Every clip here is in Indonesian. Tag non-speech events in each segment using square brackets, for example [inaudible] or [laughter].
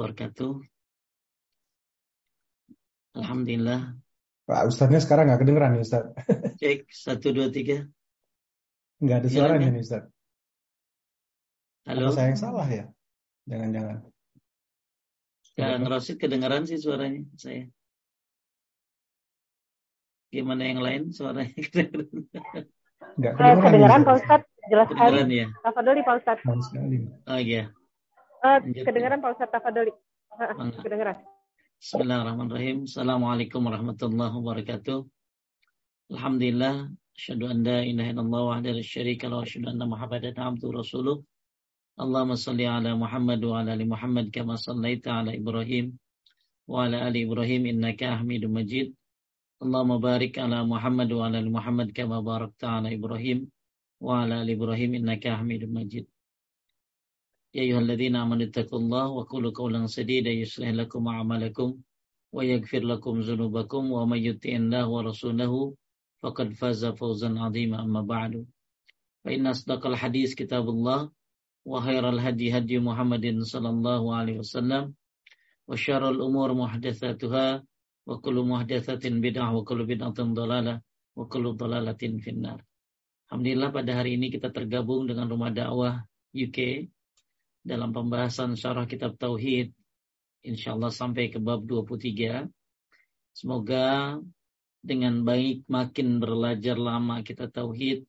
wabarakatuh. Alhamdulillah. Pak Ustadznya sekarang nggak kedengeran nih Ustadz. [laughs] Cek, satu, dua, tiga. Nggak ada suaranya nih Ustadz. Halo. Apa saya yang salah ya? Jangan-jangan. Kang Rosid kedengaran sih suaranya saya. Gimana yang lain suaranya [laughs] Enggak kedengeran. Eh, kedengaran Pak Ustadz, jelas sekali. ya. Tafadoli Pak Ustadz. Oh iya. Uh, kedengaran Pak Ustadz Tafadoli. Uh, kedengaran. Bismillahirrahmanirrahim. Assalamualaikum warahmatullahi wabarakatuh. Alhamdulillah. Asyhadu an la ilaha illallah wahdahu la syarika wa asyhadu anna Muhammadan abduhu rasuluh. Allahumma salli ala Muhammad wa ala ali Muhammad kama sallaita ala Ibrahim wa ala ali Ibrahim innaka Hamidum Majid. Allahumma barik ala Muhammad wa ala ali Muhammad kama barakta ala Ibrahim wa ala ali Ibrahim innaka Hamidum Majid. يا أيها الذين آمنوا اتقوا الله وقولوا قولا سديدا يصلح لكم أعمالكم ويغفر لكم ذنوبكم ومن يطع الله ورسوله فقد فاز فوزا عظيما أما بعد فإن أصدق الحديث كتاب الله وخير الهدي هدي محمد صلى الله عليه وسلم وشر الأمور محدثاتها وكل محدثة بدعة وكل بدعة ضلالة وكل ضلالة في النار Alhamdulillah pada hari ini kita tergabung dengan Rumah Dakwah UK dalam pembahasan syarah kitab Tauhid insyaallah sampai ke bab 23 semoga dengan baik makin belajar lama kita Tauhid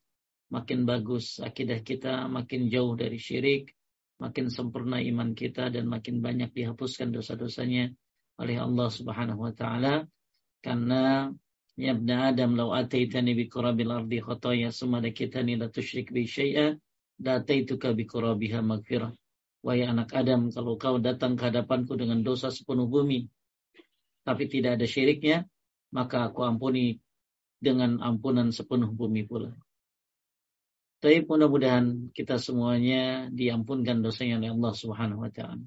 makin bagus akidah kita makin jauh dari syirik makin sempurna iman kita dan makin banyak dihapuskan dosa-dosanya oleh Allah Subhanahu wa taala. Karena ya ibn Adam law ataitani bi qurabil ardi khataya summa la tusyrik bi syai'a la ataituka bi qurabiha maghfirah Wahai anak Adam, kalau kau datang ke hadapanku dengan dosa sepenuh bumi, tapi tidak ada syiriknya, maka aku ampuni dengan ampunan sepenuh bumi pula. Tapi mudah-mudahan kita semuanya diampunkan dosanya oleh Allah Subhanahu wa taala.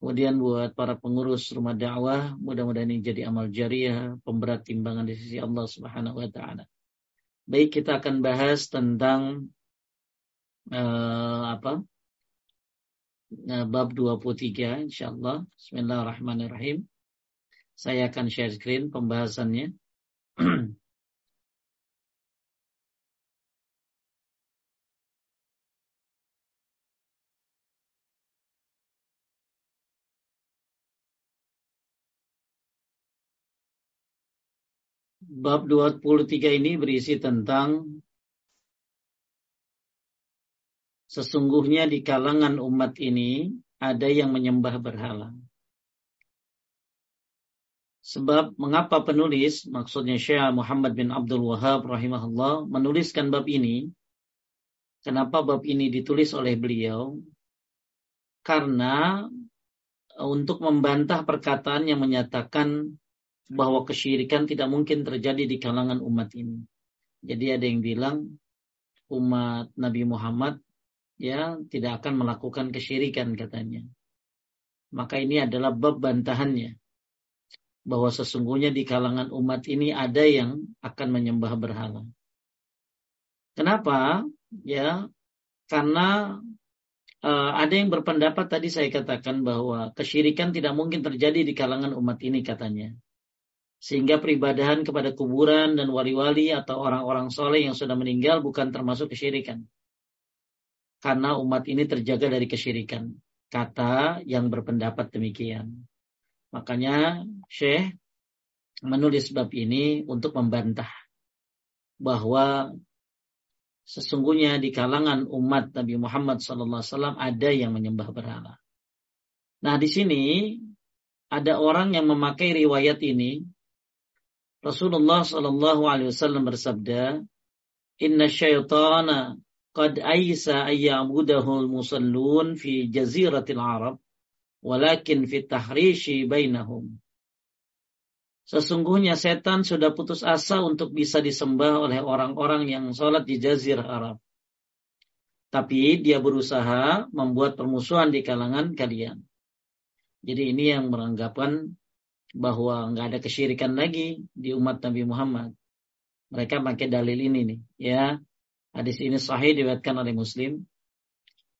Kemudian buat para pengurus rumah dakwah, mudah-mudahan ini jadi amal jariah, pemberat timbangan di sisi Allah Subhanahu wa taala. Baik, kita akan bahas tentang uh, apa? Nah, bab 23 insyaallah. Bismillahirrahmanirrahim. Saya akan share screen pembahasannya. [clears throat] Bab 23 ini berisi tentang Sesungguhnya di kalangan umat ini ada yang menyembah berhala. Sebab mengapa penulis, maksudnya Syekh Muhammad bin Abdul Wahab rahimahullah menuliskan bab ini? Kenapa bab ini ditulis oleh beliau? Karena untuk membantah perkataan yang menyatakan bahwa kesyirikan tidak mungkin terjadi di kalangan umat ini. Jadi ada yang bilang umat Nabi Muhammad ya tidak akan melakukan kesyirikan katanya. Maka ini adalah bab bantahannya bahwa sesungguhnya di kalangan umat ini ada yang akan menyembah berhala. Kenapa? Ya, karena uh, ada yang berpendapat tadi saya katakan bahwa kesyirikan tidak mungkin terjadi di kalangan umat ini katanya. Sehingga peribadahan kepada kuburan dan wali-wali atau orang-orang soleh yang sudah meninggal bukan termasuk kesyirikan karena umat ini terjaga dari kesyirikan. Kata yang berpendapat demikian. Makanya Syekh menulis bab ini untuk membantah bahwa sesungguhnya di kalangan umat Nabi Muhammad SAW ada yang menyembah berhala. Nah di sini ada orang yang memakai riwayat ini. Rasulullah SAW bersabda, Inna syaitana qad aisa ayyamudahul musallun fi jaziratil Arab walakin fi tahrishi bainahum Sesungguhnya setan sudah putus asa untuk bisa disembah oleh orang-orang yang sholat di jazirah Arab. Tapi dia berusaha membuat permusuhan di kalangan kalian. Jadi ini yang beranggapan bahwa nggak ada kesyirikan lagi di umat Nabi Muhammad. Mereka pakai dalil ini nih, ya. Hadis ini sahih diriwayatkan oleh Muslim.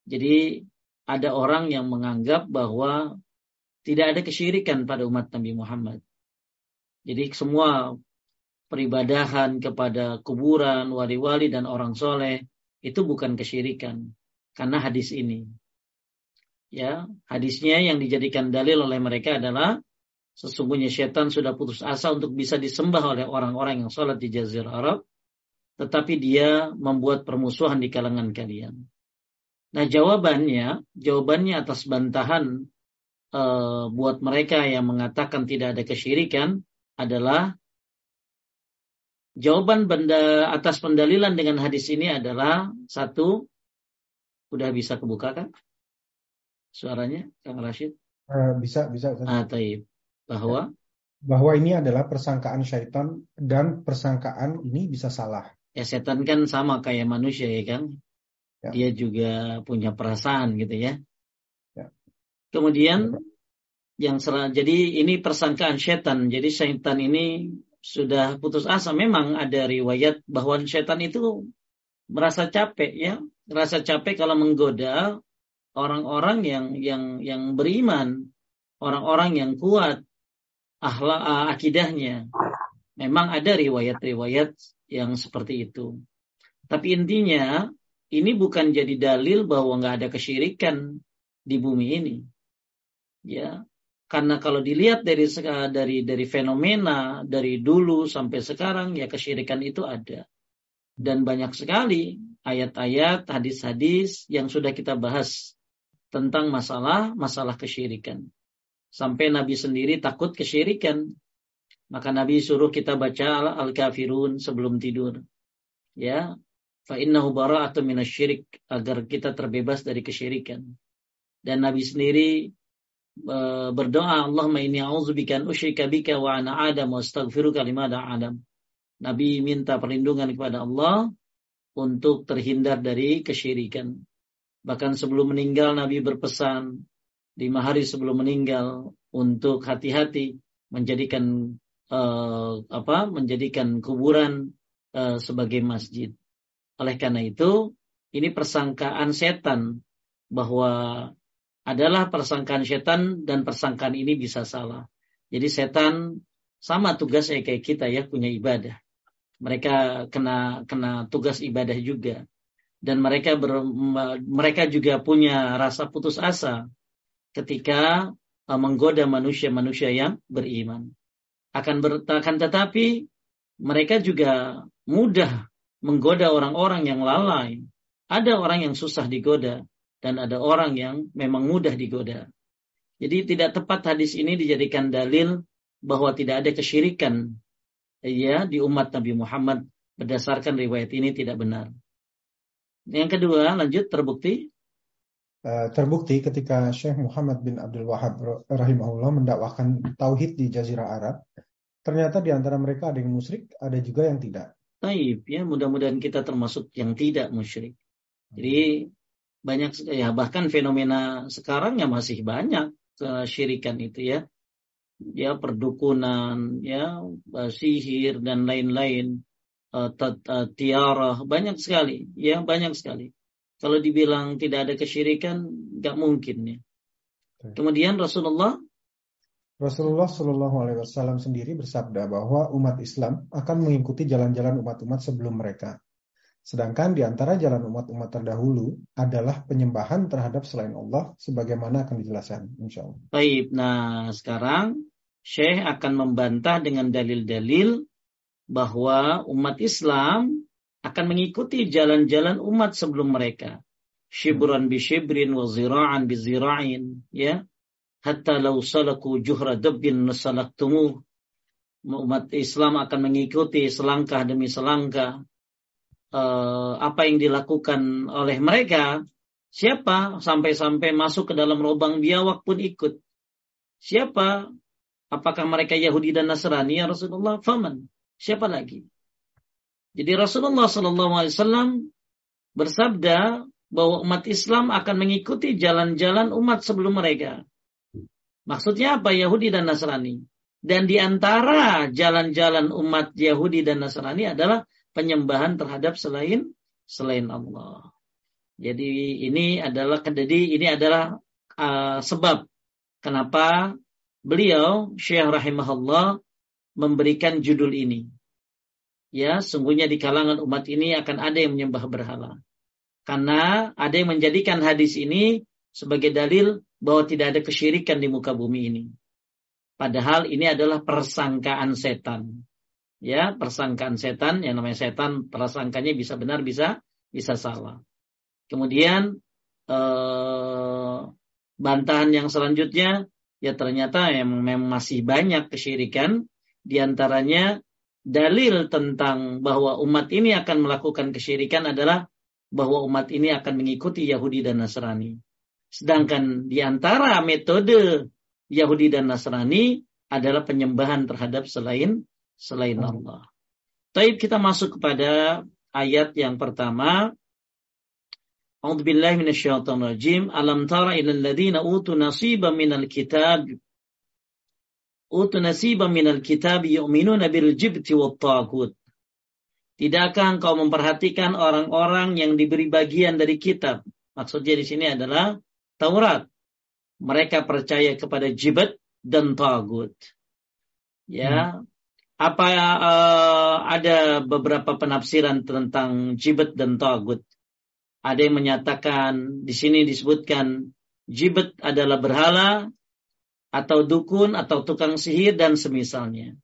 Jadi ada orang yang menganggap bahwa tidak ada kesyirikan pada umat Nabi Muhammad. Jadi semua peribadahan kepada kuburan, wali-wali dan orang soleh itu bukan kesyirikan karena hadis ini. Ya, hadisnya yang dijadikan dalil oleh mereka adalah sesungguhnya setan sudah putus asa untuk bisa disembah oleh orang-orang yang sholat di Jazirah Arab, tetapi dia membuat permusuhan di kalangan kalian. Nah jawabannya, jawabannya atas bantahan uh, buat mereka yang mengatakan tidak ada kesyirikan adalah jawaban benda atas pendalilan dengan hadis ini adalah satu, udah bisa kebuka kan? suaranya, Kang Rashid? Uh, bisa, bisa. Ah, taib. Bahwa? Bahwa ini adalah persangkaan syaitan dan persangkaan ini bisa salah. Ya setan kan sama kayak manusia ya kan? Ya. Dia juga punya perasaan gitu ya. ya. Kemudian ya. yang serah, jadi ini persangkaan setan. Jadi syaitan ini sudah putus asa. Memang ada riwayat bahwa setan itu merasa capek ya, merasa capek kalau menggoda orang-orang yang yang yang beriman, orang-orang yang kuat akhlak uh, akidahnya. Memang ada riwayat-riwayat yang seperti itu. Tapi intinya ini bukan jadi dalil bahwa nggak ada kesyirikan di bumi ini. Ya, karena kalau dilihat dari dari dari fenomena dari dulu sampai sekarang ya kesyirikan itu ada. Dan banyak sekali ayat-ayat, hadis-hadis yang sudah kita bahas tentang masalah masalah kesyirikan. Sampai Nabi sendiri takut kesyirikan. Maka Nabi suruh kita baca Al-Kafirun sebelum tidur. Ya, fa innahu bara'atun minasyirik agar kita terbebas dari kesyirikan. Dan Nabi sendiri e, berdoa Allahumma inni a'udzubika an usyrika bika wa ana adam wa astaghfiruka lima adam. Nabi minta perlindungan kepada Allah untuk terhindar dari kesyirikan. Bahkan sebelum meninggal Nabi berpesan lima hari sebelum meninggal untuk hati-hati menjadikan uh, apa menjadikan kuburan uh, sebagai masjid. Oleh karena itu ini persangkaan setan bahwa adalah persangkaan setan dan persangkaan ini bisa salah. Jadi setan sama tugasnya kayak kita ya punya ibadah. Mereka kena kena tugas ibadah juga dan mereka ber, mereka juga punya rasa putus asa ketika uh, menggoda manusia-manusia yang beriman. Akan ber, akan tetapi mereka juga mudah menggoda orang-orang yang lalai. Ada orang yang susah digoda dan ada orang yang memang mudah digoda. Jadi tidak tepat hadis ini dijadikan dalil bahwa tidak ada kesyirikan ya di umat Nabi Muhammad berdasarkan riwayat ini tidak benar. Yang kedua, lanjut terbukti. Uh, terbukti ketika Syekh Muhammad bin Abdul Wahab rahimahullah mendakwahkan tauhid di Jazirah Arab, ternyata di antara mereka ada yang musyrik, ada juga yang tidak. Taib ya, mudah-mudahan kita termasuk yang tidak musyrik. Jadi banyak ya bahkan fenomena sekarang ya masih banyak kesyirikan itu ya. Ya perdukunan, ya sihir dan lain-lain uh, tiarah banyak sekali ya banyak sekali kalau dibilang tidak ada kesyirikan nggak mungkin ya kemudian Rasulullah Rasulullah Shallallahu Alaihi Wasallam sendiri bersabda bahwa umat Islam akan mengikuti jalan-jalan umat-umat sebelum mereka. Sedangkan di antara jalan umat-umat terdahulu adalah penyembahan terhadap selain Allah, sebagaimana akan dijelaskan, insya Allah. Baik, nah sekarang Syekh akan membantah dengan dalil-dalil bahwa umat Islam akan mengikuti jalan-jalan umat sebelum mereka. Shibran bi shibrin wa zira'an bi zira'in. Ya. Hatta law salaku juhra dabbin nasalaktumuh. Umat Islam akan mengikuti selangkah demi selangkah uh, apa yang dilakukan oleh mereka. Siapa sampai-sampai masuk ke dalam lubang biawak pun ikut. Siapa? Apakah mereka Yahudi dan Nasrani ya Rasulullah? Faman. Siapa lagi? Jadi Rasulullah SAW bersabda bahwa umat Islam akan mengikuti jalan-jalan umat sebelum mereka. Maksudnya apa? Yahudi dan Nasrani. Dan di antara jalan-jalan umat Yahudi dan Nasrani adalah penyembahan terhadap selain selain Allah. Jadi ini adalah jadi ini adalah uh, sebab kenapa beliau Syekh rahimahullah memberikan judul ini. Ya, sungguhnya di kalangan umat ini akan ada yang menyembah berhala. Karena ada yang menjadikan hadis ini sebagai dalil bahwa tidak ada kesyirikan di muka bumi ini. Padahal ini adalah persangkaan setan. Ya, persangkaan setan yang namanya setan persangkanya bisa benar bisa bisa salah. Kemudian eh, bantahan yang selanjutnya ya ternyata yang memang masih banyak kesyirikan di antaranya dalil tentang bahwa umat ini akan melakukan kesyirikan adalah bahwa umat ini akan mengikuti Yahudi dan Nasrani. Sedangkan di antara metode Yahudi dan Nasrani adalah penyembahan terhadap selain selain Allah. Taib kita masuk kepada ayat yang pertama A'udzu billahi minasyaitonir rajim. Alam tara ilal ladzina utu nasiban minal kitab utu nasiban minal kitab yu'minuna bil jibti wat tagut. Tidakkah engkau memperhatikan orang-orang yang diberi bagian dari kitab? Maksudnya di sini adalah Taurat. Mereka percaya kepada jibat dan tagut. Ya, hmm. apa uh, ada beberapa penafsiran tentang jibat dan tagut. Ada yang menyatakan di sini disebutkan jibet adalah berhala atau dukun atau tukang sihir dan semisalnya.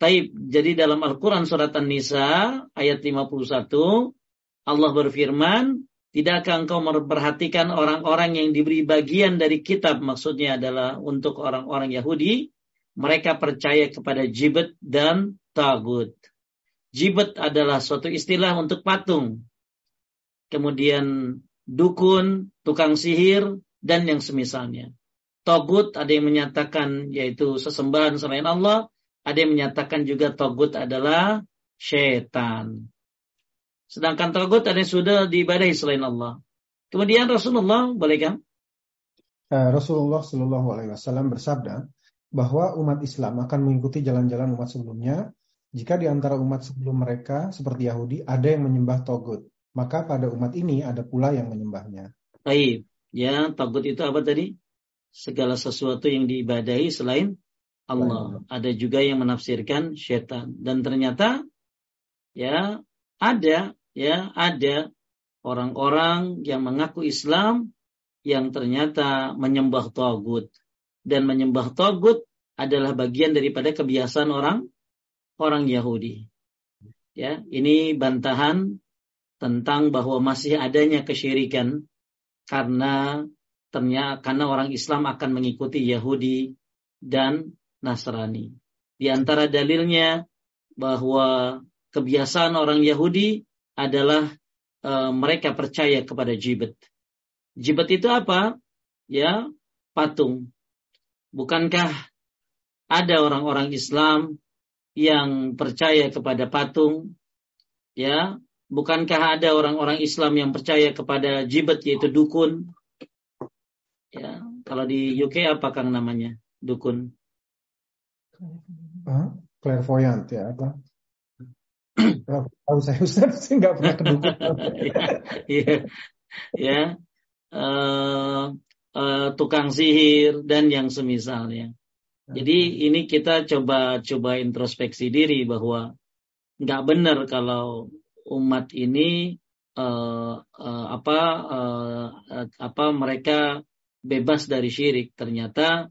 Taib. Jadi dalam Al-Quran surat An-Nisa ayat 51 Allah berfirman, Tidakkah engkau memperhatikan orang-orang yang diberi bagian dari kitab maksudnya adalah untuk orang-orang Yahudi mereka percaya kepada jibet dan tagut. Jibet adalah suatu istilah untuk patung kemudian dukun, tukang sihir, dan yang semisalnya. Togut ada yang menyatakan yaitu sesembahan selain Allah, ada yang menyatakan juga togut adalah syaitan. Sedangkan togut ada yang sudah diibadahi selain Allah. Kemudian Rasulullah, boleh kan? Rasulullah Shallallahu Alaihi Wasallam bersabda bahwa umat Islam akan mengikuti jalan-jalan umat sebelumnya jika di antara umat sebelum mereka seperti Yahudi ada yang menyembah togut maka pada umat ini ada pula yang menyembahnya. Baik, ya tagut itu apa tadi? Segala sesuatu yang diibadahi selain Allah. Ada juga yang menafsirkan syaitan dan ternyata ya ada ya ada orang-orang yang mengaku Islam yang ternyata menyembah tagut dan menyembah tagut adalah bagian daripada kebiasaan orang orang Yahudi. Ya, ini bantahan tentang bahwa masih adanya kesyirikan karena ternyata karena orang Islam akan mengikuti Yahudi dan Nasrani. Di antara dalilnya bahwa kebiasaan orang Yahudi adalah e, mereka percaya kepada jibet. Jibet itu apa? Ya, patung. Bukankah ada orang-orang Islam yang percaya kepada patung? Ya, Bukankah ada orang-orang Islam yang percaya kepada jibet yaitu dukun? Ya, kalau di UK apa kang namanya? Dukun. Huh? Clairvoyant ya apa? Tahu saya Ustaz sih nggak pernah ke dukun. [laughs] ya, ya. Uh, uh, tukang sihir dan yang semisalnya. Jadi ini kita coba coba introspeksi diri bahwa nggak benar kalau umat ini uh, uh, apa uh, apa mereka bebas dari syirik. Ternyata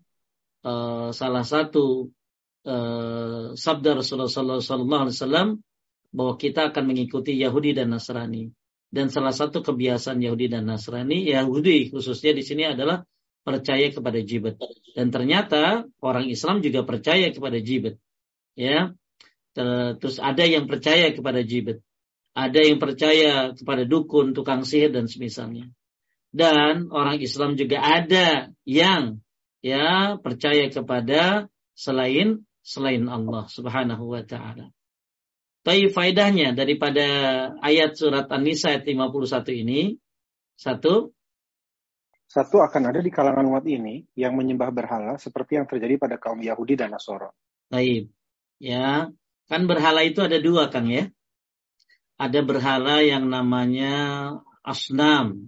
uh, salah satu uh, sabda Rasulullah Sallallahu Alaihi Wasallam bahwa kita akan mengikuti Yahudi dan Nasrani. Dan salah satu kebiasaan Yahudi dan Nasrani Yahudi khususnya di sini adalah percaya kepada jibet. Dan ternyata orang Islam juga percaya kepada jibet. Ya. Terus ada yang percaya kepada jibet. Ada yang percaya kepada dukun, tukang sihir dan semisalnya. Dan orang Islam juga ada yang ya percaya kepada selain selain Allah Subhanahu wa taala. Tapi faedahnya daripada ayat surat An-Nisa ayat 51 ini satu satu akan ada di kalangan umat ini yang menyembah berhala seperti yang terjadi pada kaum Yahudi dan Nasoro. Baik. Ya, kan berhala itu ada dua Kang ya ada berhala yang namanya asnam,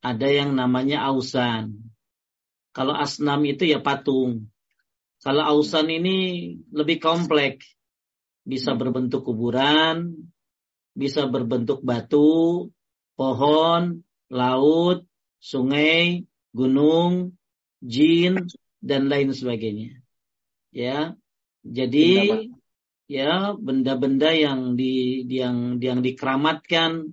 ada yang namanya ausan. Kalau asnam itu ya patung. Kalau ausan ini lebih kompleks. Bisa berbentuk kuburan, bisa berbentuk batu, pohon, laut, sungai, gunung, jin, dan lain sebagainya. Ya, jadi ya benda-benda yang di yang yang dikeramatkan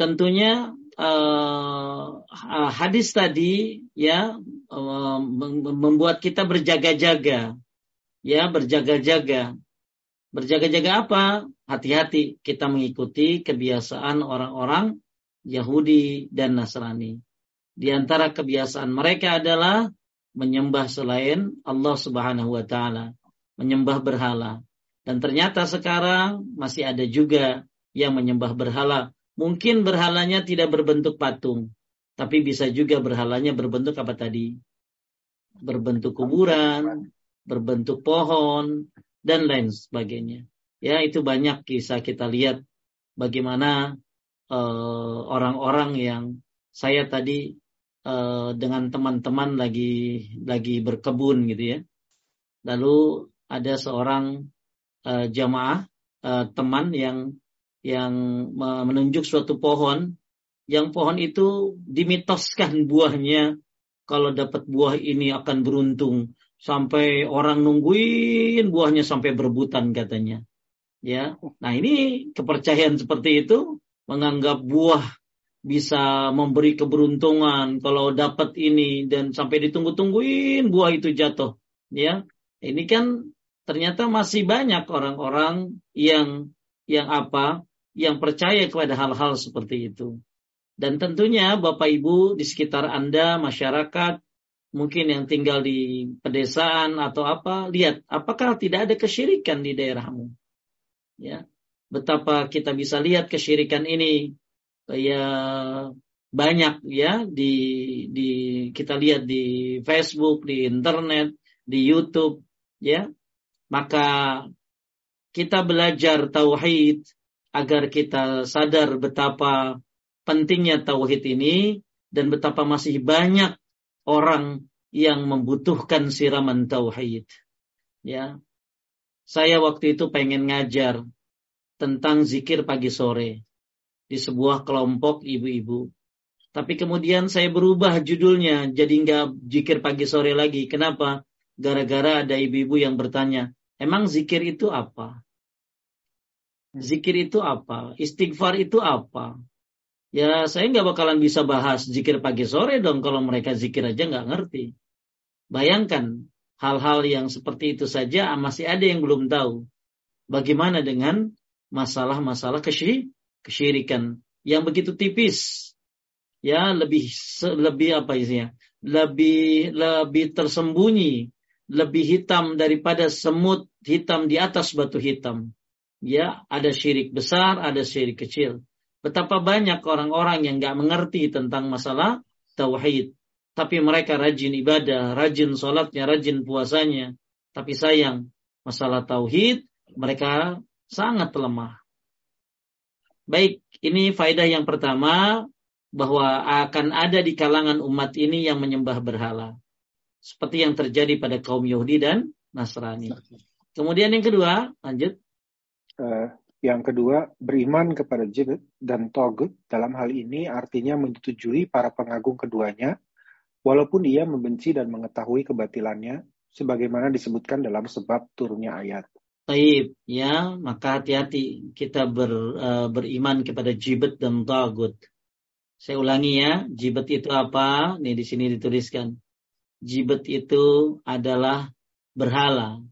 tentunya uh, hadis tadi ya uh, membuat kita berjaga-jaga. Ya berjaga-jaga. Berjaga-jaga apa? Hati-hati. Kita mengikuti kebiasaan orang-orang Yahudi dan Nasrani. Di antara kebiasaan mereka adalah menyembah selain Allah Subhanahu wa taala menyembah berhala. Dan ternyata sekarang masih ada juga yang menyembah berhala Mungkin berhalanya tidak berbentuk patung, tapi bisa juga berhalanya berbentuk apa tadi? Berbentuk kuburan, berbentuk pohon, dan lain sebagainya. Ya, itu banyak kisah kita lihat bagaimana eh, orang-orang uh, yang saya tadi uh, dengan teman-teman lagi lagi berkebun gitu ya. Lalu ada seorang uh, jamaah uh, teman yang yang menunjuk suatu pohon. Yang pohon itu dimitoskan buahnya. Kalau dapat buah ini akan beruntung. Sampai orang nungguin buahnya sampai berebutan katanya. Ya. Nah ini kepercayaan seperti itu menganggap buah bisa memberi keberuntungan kalau dapat ini dan sampai ditunggu-tungguin buah itu jatuh. Ya. Ini kan ternyata masih banyak orang-orang yang yang apa yang percaya kepada hal-hal seperti itu. Dan tentunya Bapak Ibu di sekitar Anda, masyarakat, mungkin yang tinggal di pedesaan atau apa, lihat apakah tidak ada kesyirikan di daerahmu. Ya. Betapa kita bisa lihat kesyirikan ini ya banyak ya di di kita lihat di Facebook, di internet, di YouTube ya. Maka kita belajar tauhid, agar kita sadar betapa pentingnya tauhid ini dan betapa masih banyak orang yang membutuhkan siraman tauhid. Ya. Saya waktu itu pengen ngajar tentang zikir pagi sore di sebuah kelompok ibu-ibu. Tapi kemudian saya berubah judulnya jadi nggak zikir pagi sore lagi. Kenapa? Gara-gara ada ibu-ibu yang bertanya, emang zikir itu apa? Zikir itu apa? Istighfar itu apa? Ya saya nggak bakalan bisa bahas zikir pagi sore dong kalau mereka zikir aja nggak ngerti. Bayangkan hal-hal yang seperti itu saja masih ada yang belum tahu. Bagaimana dengan masalah-masalah kesyirikan yang begitu tipis? Ya lebih lebih apa isinya? Lebih lebih tersembunyi, lebih hitam daripada semut hitam di atas batu hitam ya ada syirik besar, ada syirik kecil. Betapa banyak orang-orang yang nggak mengerti tentang masalah tauhid, tapi mereka rajin ibadah, rajin sholatnya, rajin puasanya. Tapi sayang, masalah tauhid mereka sangat lemah. Baik, ini faedah yang pertama bahwa akan ada di kalangan umat ini yang menyembah berhala. Seperti yang terjadi pada kaum Yahudi dan Nasrani. Kemudian yang kedua, lanjut. Uh, yang kedua, beriman kepada Jibit dan Togut dalam hal ini artinya menyetujui para pengagung keduanya, walaupun ia membenci dan mengetahui kebatilannya, sebagaimana disebutkan dalam sebab turunnya ayat. Taib, ya, maka hati-hati kita ber, uh, beriman kepada Jibet dan Togut. Saya ulangi ya, Jibet itu apa? Nih di sini dituliskan. Jibet itu adalah berhala,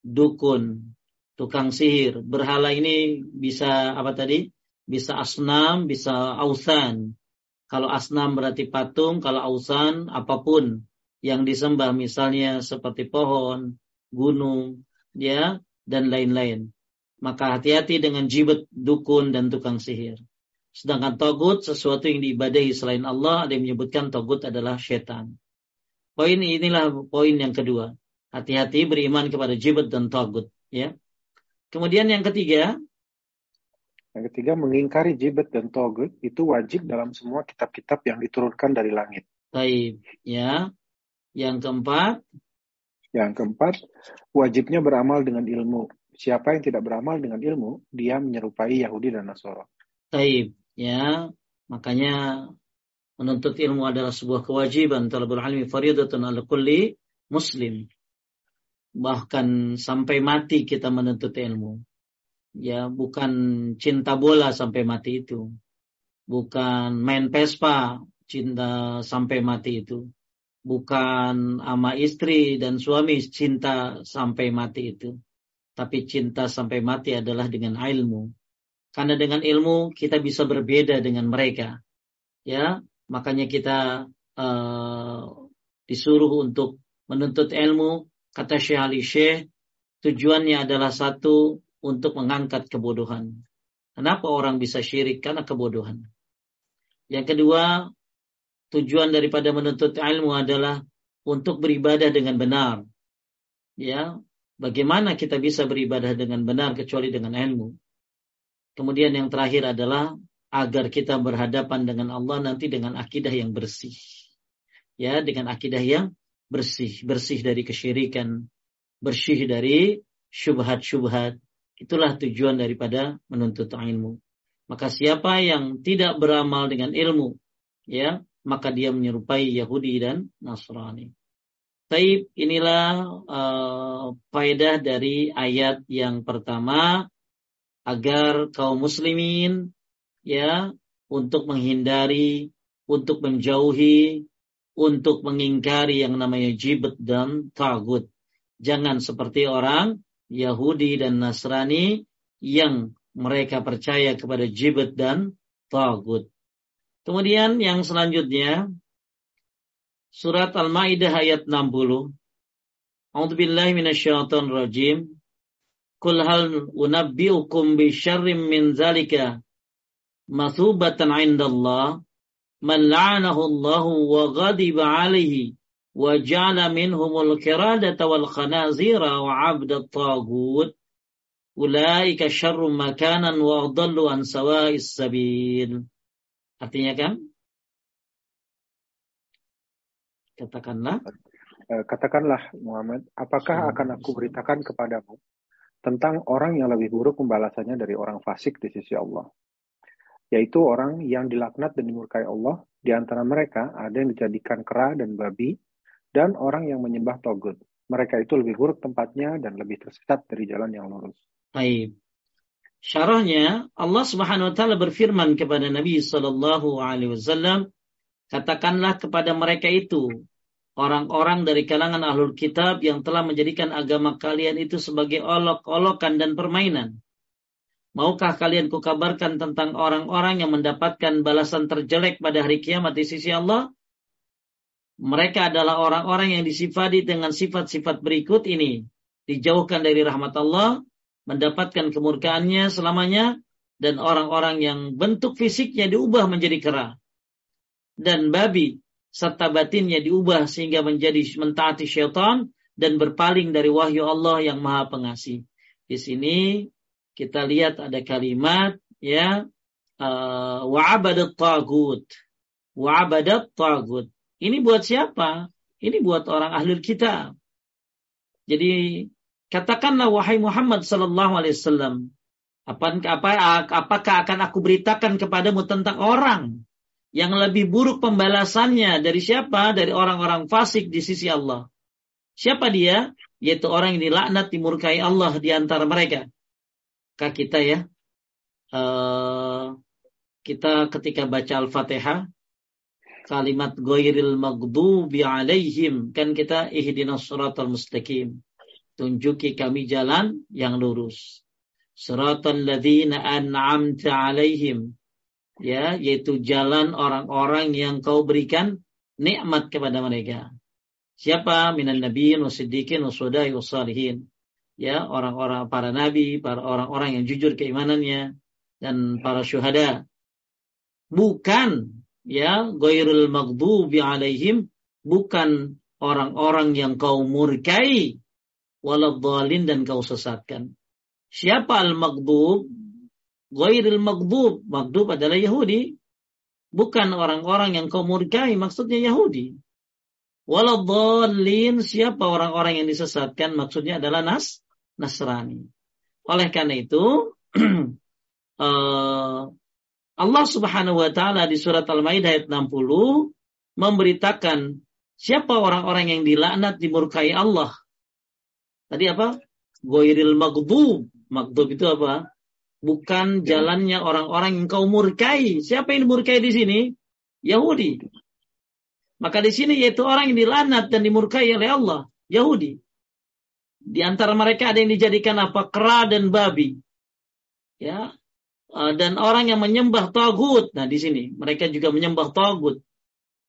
dukun, tukang sihir. Berhala ini bisa apa tadi? Bisa asnam, bisa ausan. Kalau asnam berarti patung, kalau ausan apa pun yang disembah misalnya seperti pohon, gunung, ya, dan lain-lain. Maka hati-hati dengan jibet, dukun, dan tukang sihir. Sedangkan togut, sesuatu yang diibadahi selain Allah, ada yang menyebutkan togut adalah setan. Poin inilah poin yang kedua. Hati-hati beriman kepada jibet dan togut. Ya. Kemudian yang ketiga. Yang ketiga, mengingkari jibet dan togut itu wajib dalam semua kitab-kitab yang diturunkan dari langit. Taib, ya. Yang keempat. Yang keempat, wajibnya beramal dengan ilmu. Siapa yang tidak beramal dengan ilmu, dia menyerupai Yahudi dan Nasoro. Taib, ya. Makanya menuntut ilmu adalah sebuah kewajiban. Talabul ilmi faridatun ala kulli muslim. Bahkan sampai mati kita menuntut ilmu. Ya, bukan cinta bola sampai mati itu. Bukan main pespa cinta sampai mati itu. Bukan ama istri dan suami cinta sampai mati itu. Tapi cinta sampai mati adalah dengan ilmu. Karena dengan ilmu kita bisa berbeda dengan mereka. Ya, makanya kita uh, disuruh untuk menuntut ilmu. Kata Syekh Ali Syekh, tujuannya adalah satu untuk mengangkat kebodohan. Kenapa orang bisa syirik? Karena kebodohan. Yang kedua, tujuan daripada menuntut ilmu adalah untuk beribadah dengan benar. Ya, bagaimana kita bisa beribadah dengan benar kecuali dengan ilmu? Kemudian yang terakhir adalah agar kita berhadapan dengan Allah nanti dengan akidah yang bersih. Ya, dengan akidah yang bersih, bersih dari kesyirikan, bersih dari syubhat-syubhat. Itulah tujuan daripada menuntut ilmu. Maka siapa yang tidak beramal dengan ilmu, ya, maka dia menyerupai Yahudi dan Nasrani. Taib inilah uh, faedah dari ayat yang pertama agar kaum muslimin ya untuk menghindari, untuk menjauhi, untuk mengingkari yang namanya jibet dan tagut. Jangan seperti orang Yahudi dan Nasrani yang mereka percaya kepada jibet dan tagut. Kemudian yang selanjutnya surat Al-Maidah ayat 60. A'udzubillahi minasyaitonir rajim. Kul hal unabbiukum bi syarrim min zalika masubatan 'indallah man la'anahu Allah wa ghadiba 'alaihi wa ja'ala minhumul qiradata wal khanazira wa 'abdat tagut ulaika syarrum makanan wa adallu an sawa'is sabil Artinya kan? Katakanlah. Eh, katakanlah Muhammad, apakah akan aku beritakan kepadamu tentang orang yang lebih buruk pembalasannya dari orang fasik di sisi Allah? Yaitu orang yang dilaknat dan dimurkai Allah, di antara mereka ada yang dijadikan kera dan babi, dan orang yang menyembah togut. Mereka itu lebih buruk tempatnya dan lebih tersesat dari jalan yang lurus. Baik. Syarahnya Allah Subhanahu wa taala berfirman kepada Nabi sallallahu alaihi wasallam, katakanlah kepada mereka itu orang-orang dari kalangan ahlul kitab yang telah menjadikan agama kalian itu sebagai olok-olokan dan permainan. Maukah kalian kukabarkan tentang orang-orang yang mendapatkan balasan terjelek pada hari kiamat di sisi Allah? Mereka adalah orang-orang yang disifati dengan sifat-sifat berikut ini. Dijauhkan dari rahmat Allah, mendapatkan kemurkaannya selamanya dan orang-orang yang bentuk fisiknya diubah menjadi kera dan babi serta batinnya diubah sehingga menjadi mentaati syaitan dan berpaling dari wahyu Allah yang maha pengasih. Di sini kita lihat ada kalimat ya uh, wa'abadat tagut. Wa'abadat tagut. Ini buat siapa? Ini buat orang ahli kitab. Jadi Katakanlah wahai Muhammad sallallahu alaihi wasallam, apa, apa, apakah akan aku beritakan kepadamu tentang orang yang lebih buruk pembalasannya dari siapa? Dari orang-orang fasik di sisi Allah. Siapa dia? Yaitu orang yang dilaknat, dimurkai Allah di antara mereka. Kak kita ya, uh, kita ketika baca Al-Fatihah, kalimat goyril maghdubi alaihim, kan kita ihdinas suratul mustaqim tunjuki kami jalan yang lurus. Suratul ladzina an'amta alaihim. Ya, yaitu jalan orang-orang yang kau berikan nikmat kepada mereka. Siapa? Minan nabiyyin wasiddiqin wasudai wasalihin. Ya, orang-orang para nabi, para orang-orang yang jujur keimanannya dan para syuhada. Bukan ya, ghairul maghdubi alaihim, bukan orang-orang yang kau murkai waladhalin dan kau sesatkan. Siapa al-maghdub? Ghairil maghdub. Maghdub adalah Yahudi. bukan orang-orang yang kau murkai, maksudnya Yahudi. Waladhalin, siapa orang-orang yang disesatkan, maksudnya adalah Nas, Nasrani. Oleh karena itu, uh, [clears throat] Allah Subhanahu wa taala di surat Al-Maidah ayat 60 memberitakan siapa orang-orang yang dilaknat dimurkai Allah. Tadi apa? Goiril maghdub. Maghdub itu apa? Bukan ya. jalannya orang-orang yang kau murkai. Siapa yang dimurkai di sini? Yahudi. Maka di sini yaitu orang yang dilaknat dan dimurkai oleh Allah, Yahudi. Di antara mereka ada yang dijadikan apa? Kera dan babi. Ya, Eh, dan orang yang menyembah tagut. Nah, di sini mereka juga menyembah tagut.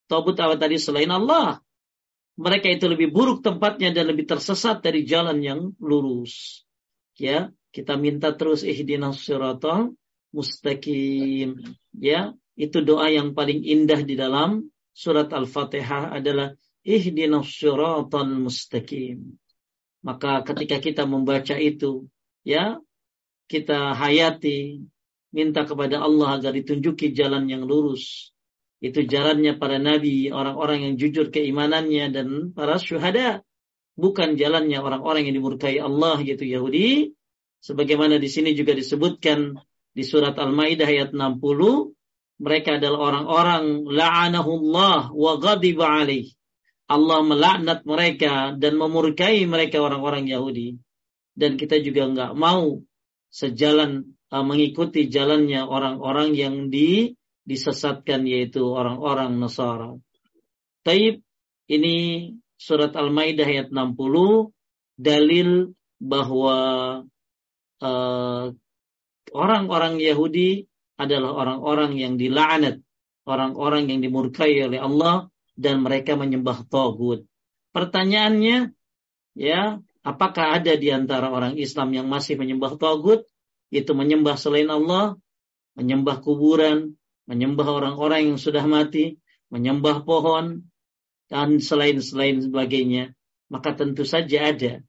Tagut apa tadi selain Allah? Mereka itu lebih buruk tempatnya dan lebih tersesat dari jalan yang lurus. Ya, kita minta terus ihdinas siratal mustaqim. Ya, itu doa yang paling indah di dalam surat Al-Fatihah adalah ihdinas siratal mustaqim. Maka ketika kita membaca itu, ya, kita hayati, minta kepada Allah agar ditunjuki jalan yang lurus. Itu jalannya para nabi, orang-orang yang jujur keimanannya dan para syuhada. Bukan jalannya orang-orang yang dimurkai Allah gitu Yahudi. Sebagaimana di sini juga disebutkan di surat Al-Maidah ayat 60, mereka adalah orang-orang la'anahullah wa ghadiba alaih. Allah melaknat mereka dan memurkai mereka orang-orang Yahudi. Dan kita juga nggak mau sejalan uh, mengikuti jalannya orang-orang yang di, disesatkan yaitu orang-orang Nasara. Taib ini surat Al-Maidah ayat 60 dalil bahwa uh, orang-orang Yahudi adalah orang-orang yang dilaknat, orang-orang yang dimurkai oleh Allah dan mereka menyembah togut. Pertanyaannya, ya, apakah ada di antara orang Islam yang masih menyembah togut? itu menyembah selain Allah, menyembah kuburan, menyembah orang-orang yang sudah mati, menyembah pohon, dan selain-selain sebagainya, maka tentu saja ada.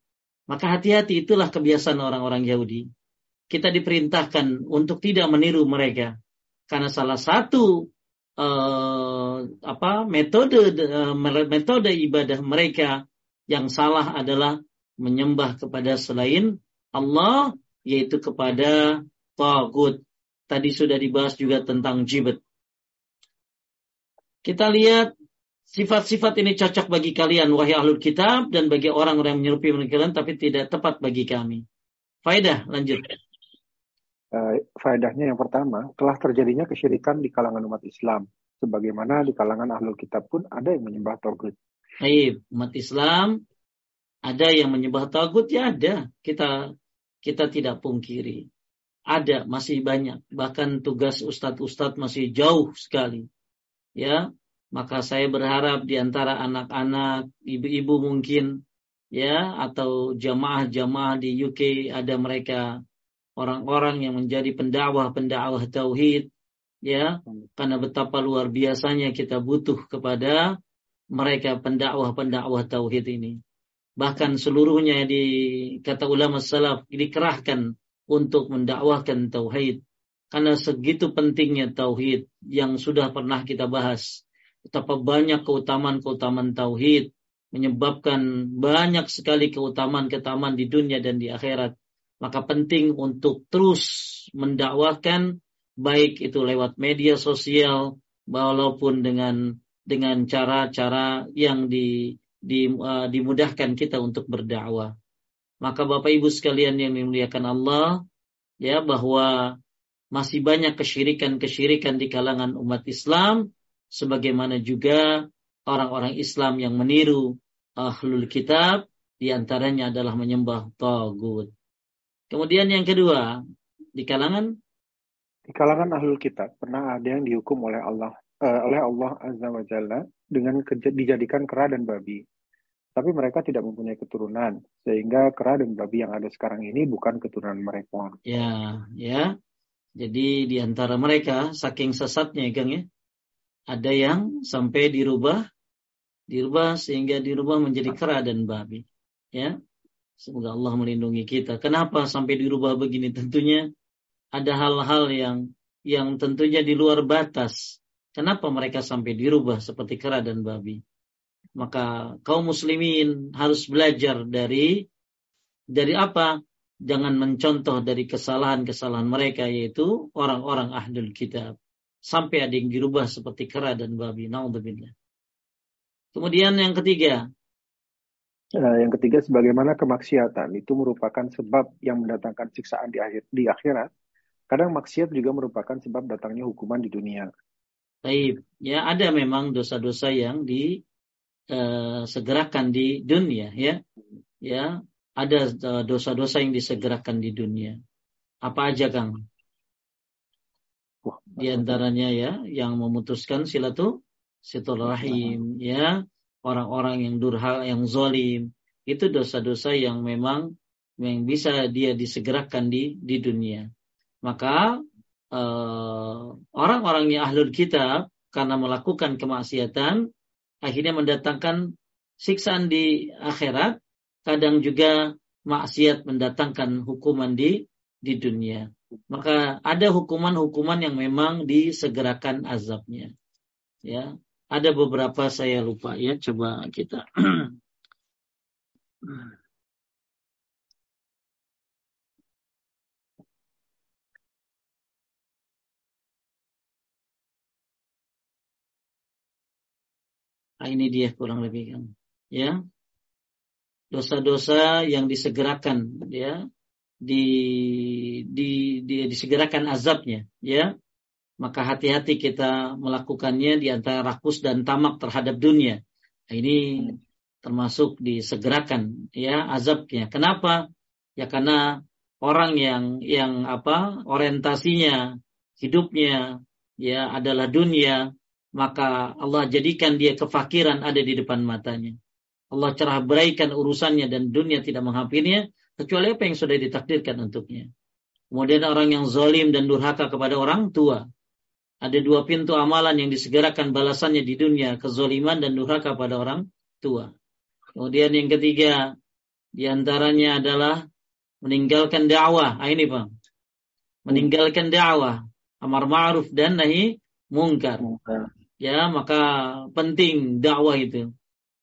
Maka hati-hati itulah kebiasaan orang-orang Yahudi. Kita diperintahkan untuk tidak meniru mereka. Karena salah satu uh, apa metode uh, metode ibadah mereka yang salah adalah menyembah kepada selain Allah yaitu kepada tagut. Tadi sudah dibahas juga tentang jibet. Kita lihat sifat-sifat ini cocok bagi kalian wahai ahlul kitab dan bagi orang-orang yang menyerupai kalian tapi tidak tepat bagi kami. Faedah lanjut. Uh, faedahnya yang pertama, telah terjadinya kesyirikan di kalangan umat Islam. Sebagaimana di kalangan ahlul kitab pun ada yang menyembah tagut. Baik, umat Islam ada yang menyembah tagut ya ada. Kita kita tidak pungkiri. Ada, masih banyak. Bahkan tugas ustadz-ustadz masih jauh sekali. Ya, maka saya berharap di antara anak-anak, ibu-ibu mungkin, ya, atau jamaah-jamaah di UK ada mereka orang-orang yang menjadi pendakwah-pendakwah tauhid, ya, karena betapa luar biasanya kita butuh kepada mereka pendakwah-pendakwah tauhid ini. Bahkan seluruhnya di kata ulama salaf dikerahkan untuk mendakwahkan tauhid. Karena segitu pentingnya tauhid yang sudah pernah kita bahas. Betapa banyak keutamaan-keutamaan tauhid menyebabkan banyak sekali keutamaan-keutamaan di dunia dan di akhirat maka penting untuk terus mendakwahkan baik itu lewat media sosial walaupun dengan dengan cara-cara yang di di, uh, dimudahkan kita untuk berdakwah. Maka Bapak Ibu sekalian yang dimuliakan Allah, ya bahwa masih banyak kesyirikan-kesyirikan di kalangan umat Islam, sebagaimana juga orang-orang Islam yang meniru ahlul kitab, di antaranya adalah menyembah tagut. Kemudian yang kedua, di kalangan di kalangan ahlul kitab pernah ada yang dihukum oleh Allah uh, oleh Allah Azza wa Jalla dengan dijadikan kera dan babi. Tapi mereka tidak mempunyai keturunan, sehingga kera dan babi yang ada sekarang ini bukan keturunan mereka. Ya, ya. Jadi di antara mereka, saking sesatnya, Kang ya, ada yang sampai dirubah, dirubah sehingga dirubah menjadi kera dan babi. Ya, semoga Allah melindungi kita. Kenapa sampai dirubah begini? Tentunya ada hal-hal yang yang tentunya di luar batas Kenapa mereka sampai dirubah seperti kera dan babi? Maka kaum muslimin harus belajar dari dari apa? Jangan mencontoh dari kesalahan-kesalahan mereka yaitu orang-orang ahlul kitab. Sampai ada yang dirubah seperti kera dan babi. Naudzubillah. Kemudian yang ketiga. Nah, yang ketiga, sebagaimana kemaksiatan itu merupakan sebab yang mendatangkan siksaan di, akhir, di akhirat. Kadang maksiat juga merupakan sebab datangnya hukuman di dunia. Baik, ya ada memang dosa-dosa yang disegerakan eh, di dunia, ya, ya ada eh, dosa-dosa yang disegerakan di dunia. Apa aja, Kang? Di antaranya ya, yang memutuskan silatu silaturahim, ya, orang-orang yang durhaka, yang zolim, itu dosa-dosa yang memang yang bisa dia disegerakan di di dunia. Maka uh, orang-orangnya ahlul kitab karena melakukan kemaksiatan akhirnya mendatangkan siksaan di akhirat kadang juga maksiat mendatangkan hukuman di di dunia. Maka ada hukuman-hukuman yang memang disegerakan azabnya. Ya ada beberapa saya lupa ya coba kita Nah, [clears throat] ini dia kurang lebih kan. Ya. Dosa-dosa yang disegerakan ya di, di, di disegerakan azabnya ya. Maka hati-hati kita melakukannya di antara rakus dan tamak terhadap dunia. Nah, ini termasuk disegerakan ya azabnya. Kenapa? Ya karena orang yang yang apa orientasinya hidupnya ya adalah dunia maka Allah jadikan dia kefakiran ada di depan matanya. Allah cerah beraikan urusannya dan dunia tidak menghampirinya kecuali apa yang sudah ditakdirkan untuknya. Kemudian orang yang zalim dan durhaka kepada orang tua. Ada dua pintu amalan yang disegerakan balasannya di dunia, kezoliman dan durhaka pada orang tua. Kemudian yang ketiga, di antaranya adalah meninggalkan dakwah. Ah, ini Bang. Meninggalkan dakwah. Amar ma'ruf dan nahi mungkar ya maka penting dakwah itu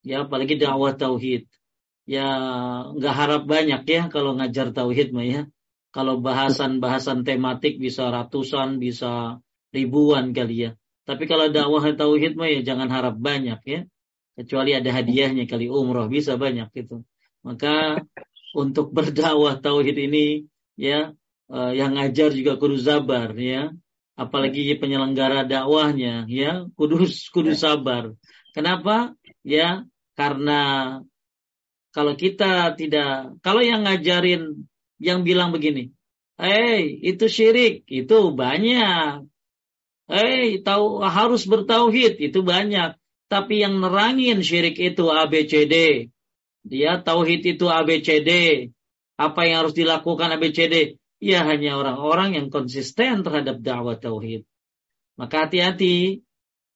ya apalagi dakwah tauhid ya nggak harap banyak ya kalau ngajar tauhid mah ya kalau bahasan-bahasan tematik bisa ratusan bisa ribuan kali ya. Tapi kalau dakwah tauhid mah ya jangan harap banyak ya. Kecuali ada hadiahnya kali umroh bisa banyak gitu. Maka untuk berdakwah tauhid ini ya eh, yang ngajar juga kudu sabar ya. Apalagi penyelenggara dakwahnya ya kudus kudus ya. sabar. Kenapa? Ya karena kalau kita tidak kalau yang ngajarin yang bilang begini eh hey, itu syirik itu banyak eh tahu harus bertauhid itu banyak tapi yang nerangin syirik itu ABCD dia tauhid itu ABCD apa yang harus dilakukan ABCD ia hanya orang-orang yang konsisten terhadap dakwah tauhid. Maka hati-hati,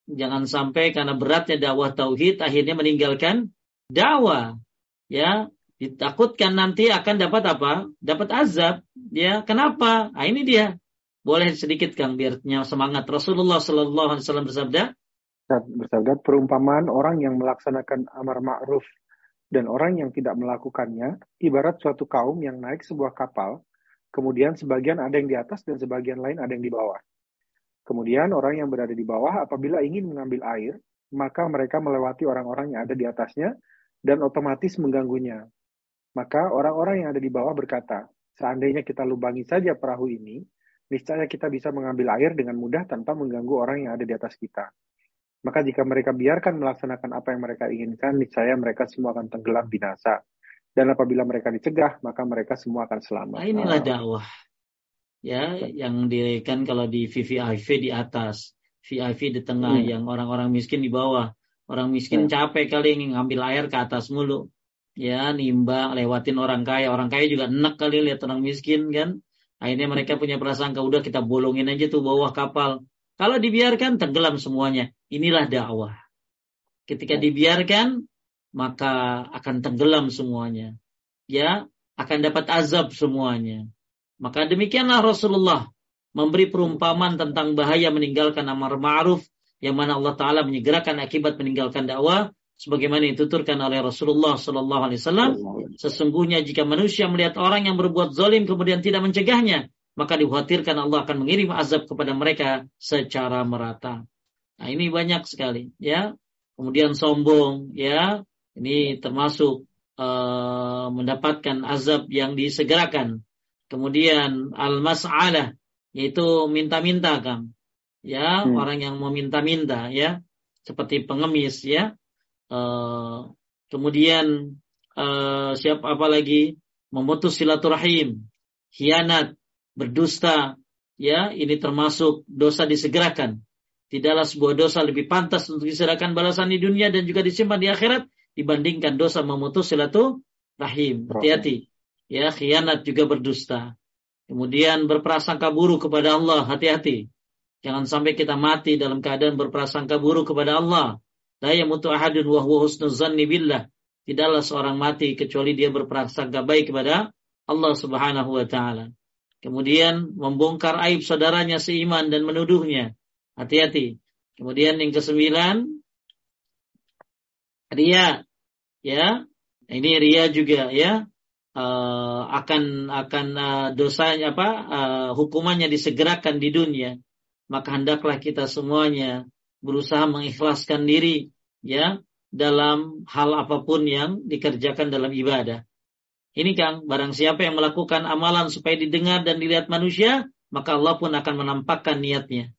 jangan sampai karena beratnya dakwah tauhid akhirnya meninggalkan dakwah. Ya, ditakutkan nanti akan dapat apa? Dapat azab. Ya, kenapa? Nah, ini dia. Boleh sedikit Kang biarnya semangat. Rasulullah Shallallahu alaihi wasallam bersabda, bersabda perumpamaan orang yang melaksanakan amar ma'ruf dan orang yang tidak melakukannya ibarat suatu kaum yang naik sebuah kapal Kemudian sebagian ada yang di atas dan sebagian lain ada yang di bawah. Kemudian orang yang berada di bawah apabila ingin mengambil air, maka mereka melewati orang-orang yang ada di atasnya dan otomatis mengganggunya. Maka orang-orang yang ada di bawah berkata, seandainya kita lubangi saja perahu ini, niscaya kita bisa mengambil air dengan mudah tanpa mengganggu orang yang ada di atas kita. Maka jika mereka biarkan melaksanakan apa yang mereka inginkan, niscaya mereka semua akan tenggelam binasa. Dan apabila mereka dicegah, maka mereka semua akan selamat. Nah, inilah dakwah. Ya, yang dirikan kalau di VVIP di atas, VIP di tengah, hmm. yang orang-orang miskin di bawah. Orang miskin hmm. capek kali ngambil air ke atas mulu. Ya, nimba, lewatin orang kaya. Orang kaya juga enak kali lihat orang miskin kan. Akhirnya mereka punya perasaan, udah kita bolongin aja tuh bawah kapal. Kalau dibiarkan, tenggelam semuanya. Inilah dakwah. Ketika hmm. dibiarkan, maka akan tenggelam semuanya. Ya, akan dapat azab semuanya. Maka demikianlah Rasulullah memberi perumpamaan tentang bahaya meninggalkan amar ma'ruf yang mana Allah taala menyegerakan akibat meninggalkan dakwah sebagaimana dituturkan oleh Rasulullah sallallahu alaihi wasallam sesungguhnya jika manusia melihat orang yang berbuat zalim kemudian tidak mencegahnya maka dikhawatirkan Allah akan mengirim azab kepada mereka secara merata. Nah, ini banyak sekali ya. Kemudian sombong ya. Ini termasuk uh, mendapatkan azab yang disegerakan. Kemudian al-mas'alah yaitu minta-minta kan. Ya, hmm. orang yang meminta-minta ya, seperti pengemis ya. Uh, kemudian uh, siapa apa lagi memutus silaturahim, khianat, berdusta, ya, ini termasuk dosa disegerakan. Tidaklah sebuah dosa lebih pantas untuk disegerakan balasan di dunia dan juga disimpan di akhirat dibandingkan dosa memutus silaturahim. Hati-hati. Ya, khianat juga berdusta. Kemudian berprasangka buruk kepada Allah, hati-hati. Jangan sampai kita mati dalam keadaan berprasangka buruk kepada Allah. La yamutu ahadun wa huwa husnuzanni billah. Tidaklah seorang mati kecuali dia berprasangka baik kepada Allah Subhanahu wa taala. Kemudian membongkar aib saudaranya seiman dan menuduhnya. Hati-hati. Kemudian yang kesembilan, ria. Ya, ini ria juga ya. Uh, akan akan uh, dosanya apa uh, hukumannya disegerakan di dunia maka hendaklah kita semuanya berusaha mengikhlaskan diri ya dalam hal apa pun yang dikerjakan dalam ibadah. Ini Kang, barang siapa yang melakukan amalan supaya didengar dan dilihat manusia, maka Allah pun akan menampakkan niatnya.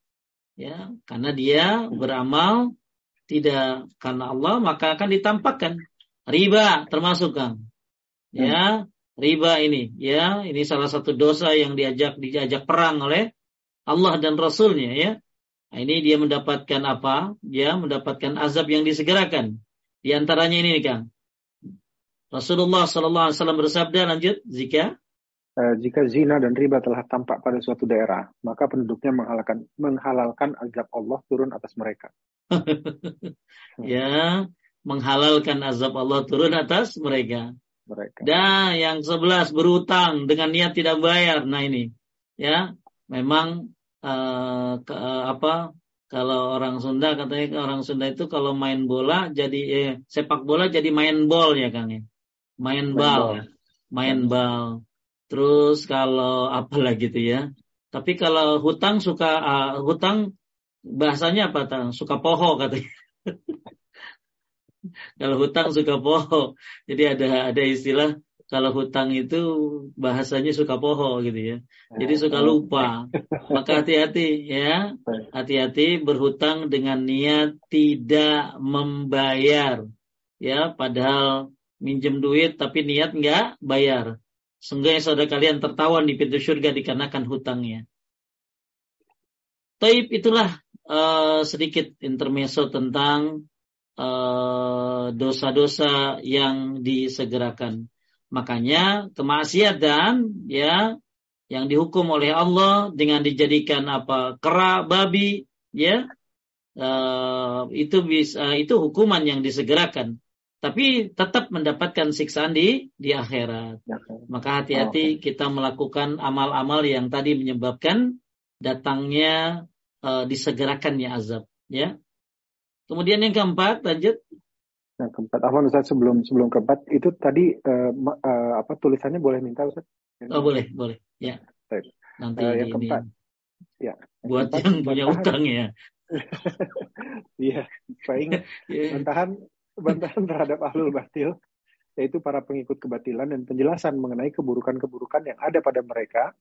Ya, karena dia beramal tidak karena Allah, maka akan ditampakkan. Riba termasuk Kang. Ya, riba ini, ya, ini salah satu dosa yang diajak diajak perang oleh Allah dan Rasulnya ya. Nah, ini dia mendapatkan apa? Dia mendapatkan azab yang disegerakan. Di antaranya ini Kang. Rasulullah Sallallahu Alaihi Wasallam bersabda lanjut jika uh, jika zina dan riba telah tampak pada suatu daerah maka penduduknya menghalalkan menghalalkan azab Allah turun atas mereka. [laughs] ya menghalalkan azab Allah turun atas mereka. Mereka. Dan yang sebelas berutang dengan niat tidak bayar. Nah ini ya memang uh, ke, uh, apa kalau orang Sunda katanya orang Sunda itu kalau main bola jadi eh, sepak bola jadi main bol ya Kang ya main bal, ya. main bal. Terus kalau [laughs] apa lagi gitu ya. Tapi kalau hutang suka uh, hutang bahasanya apa tang? Suka poho katanya. [laughs] kalau hutang suka poho. Jadi ada ada istilah kalau hutang itu bahasanya suka poho gitu ya. Jadi suka lupa. Maka hati-hati ya. Hati-hati berhutang dengan niat tidak membayar. Ya, padahal minjem duit tapi niat nggak bayar. Sehingga saudara kalian tertawan di pintu surga dikarenakan hutangnya. Taib itulah uh, sedikit intermezzo tentang eh, dosa-dosa uh, yang disegerakan. Makanya kemaksiatan ya yang dihukum oleh Allah dengan dijadikan apa kera babi ya uh, itu bisa itu hukuman yang disegerakan tapi tetap mendapatkan siksaan di di akhirat. Maka hati-hati oh, okay. kita melakukan amal-amal yang tadi menyebabkan datangnya uh, disegerakannya azab, ya. Kemudian yang keempat, lanjut. Yang keempat, apa Ustaz sebelum sebelum keempat itu tadi uh, uh, apa tulisannya boleh minta Ustaz? Oh boleh, boleh, ya. Baik. Nanti uh, yang keempat, ya. Buat yang, yang punya utang ya. [laughs] Iya, saya ingat. [laughs] yeah. bantahan terhadap ahlul batil, yaitu para pengikut kebatilan dan penjelasan mengenai keburukan-keburukan yang ada pada mereka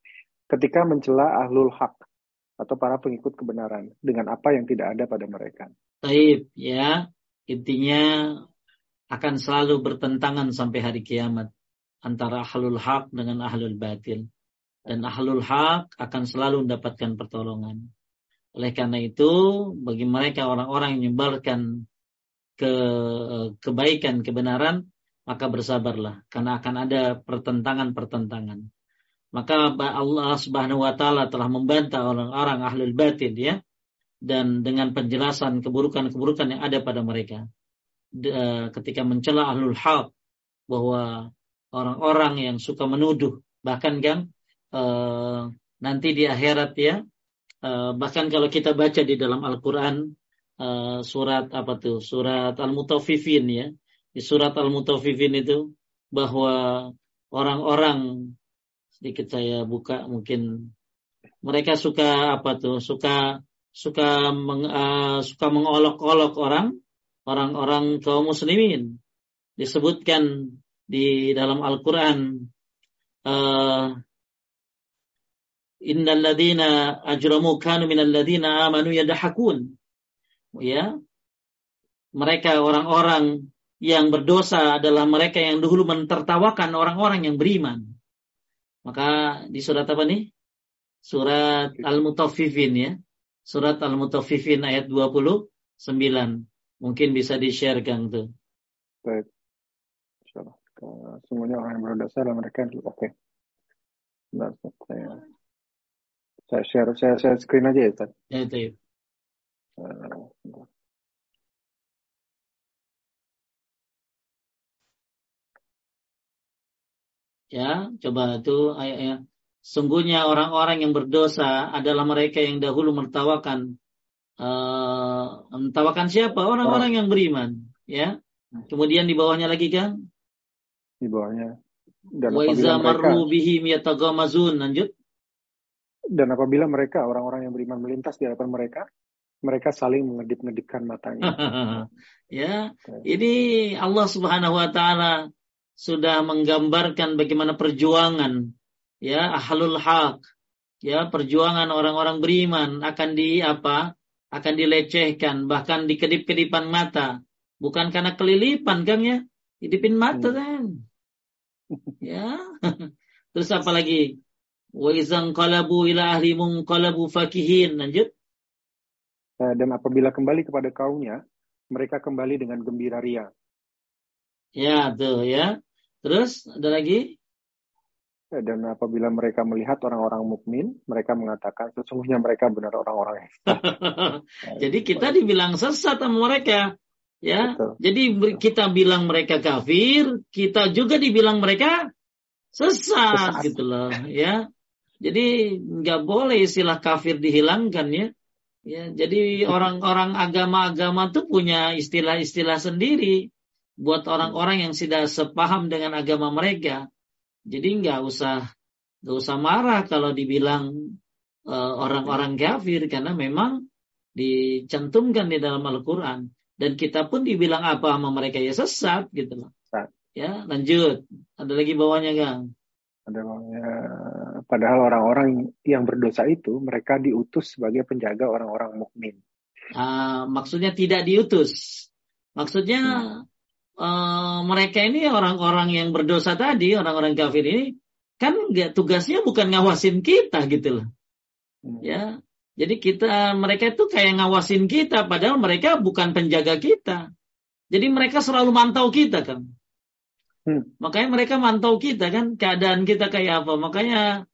ketika mencela ahlul hak atau para pengikut kebenaran dengan apa yang tidak ada pada mereka. Baik, ya. Intinya akan selalu bertentangan sampai hari kiamat antara ahlul hak dengan ahlul batil. Dan ahlul hak akan selalu mendapatkan pertolongan. Oleh karena itu, bagi mereka orang-orang yang menyebarkan ke kebaikan, kebenaran, maka bersabarlah karena akan ada pertentangan-pertentangan. Maka Allah Subhanahu wa taala telah membantah orang-orang ahlul batin ya dan dengan penjelasan keburukan-keburukan yang ada pada mereka. De, ketika mencela ahlul haq bahwa orang-orang yang suka menuduh bahkan kan e, nanti di akhirat ya e, bahkan kalau kita baca di dalam Al-Qur'an uh, surat apa tuh? Surat Al-Mutaffifin ya. Di surat Al-Mutaffifin itu bahwa orang-orang sedikit saya buka mungkin mereka suka apa tuh? Suka suka meng, uh, suka mengolok-olok orang orang-orang kaum muslimin. Disebutkan di dalam Al-Qur'an uh, innal ladzina ajramu kanu minal ladzina amanu yadhakun ya mereka orang-orang yang berdosa adalah mereka yang dahulu mentertawakan orang-orang yang beriman. Maka di surat apa nih? Surat Al-Mutaffifin ya. Surat Al-Mutaffifin ayat 29. Mungkin bisa di-share Kang tuh. Baik. Semuanya orang yang berdosa adalah mereka oke. Okay. Nah, saya saya share saya share screen aja ya, Tad. Ya, itu. Ya. Ya, coba itu ayatnya. Sungguhnya orang-orang yang berdosa adalah mereka yang dahulu mertawakan uh, mertawakan siapa? Orang-orang yang beriman, ya. Kemudian di bawahnya lagi kan? Di bawahnya. Dan Wa iza marru bihim. Lanjut. Dan apabila mereka orang-orang yang beriman melintas di hadapan mereka, mereka saling mengedip-ngedipkan matanya. [laughs] ya, ini Allah Subhanahu wa taala sudah menggambarkan bagaimana perjuangan ya ahlul haq ya perjuangan orang-orang beriman akan di apa akan dilecehkan bahkan dikedip-kedipan mata. Bukan karena kelilipan kan ya. Hidupin mata kan ya. [laughs] Terus apa lagi? Wa izan qalabu ila ahli munqalabu fakihin. Lanjut. Eh, dan apabila kembali kepada kaumnya, mereka kembali dengan gembira ria. Ya, tuh ya. Terus ada lagi? Dan apabila mereka melihat orang-orang mukmin, mereka mengatakan sesungguhnya mereka benar orang-orang yang [laughs] Jadi kita dibilang sesat sama mereka. Ya, Betul. jadi kita bilang mereka kafir, kita juga dibilang mereka sesat, sesat. gitu loh, ya. Jadi nggak boleh istilah kafir dihilangkan ya. Ya, jadi orang-orang agama-agama tuh punya istilah-istilah sendiri buat orang-orang yang sudah sepaham dengan agama mereka. Jadi nggak usah nggak usah marah kalau dibilang uh, orang-orang kafir karena memang dicantumkan di dalam Al-Quran dan kita pun dibilang apa sama mereka ya sesat gitu loh. Ya lanjut. Ada lagi bawahnya Gang. Ada bawahnya Padahal orang-orang yang berdosa itu mereka diutus sebagai penjaga orang-orang mukmin. Uh, maksudnya tidak diutus. Maksudnya hmm. Uh, mereka ini orang-orang yang berdosa tadi, orang-orang kafir ini kan nggak tugasnya bukan ngawasin kita gitu loh. Hmm. Ya. Jadi kita mereka itu kayak ngawasin kita padahal mereka bukan penjaga kita. Jadi mereka selalu mantau kita kan. Hmm. Makanya mereka mantau kita kan keadaan kita kayak apa. Makanya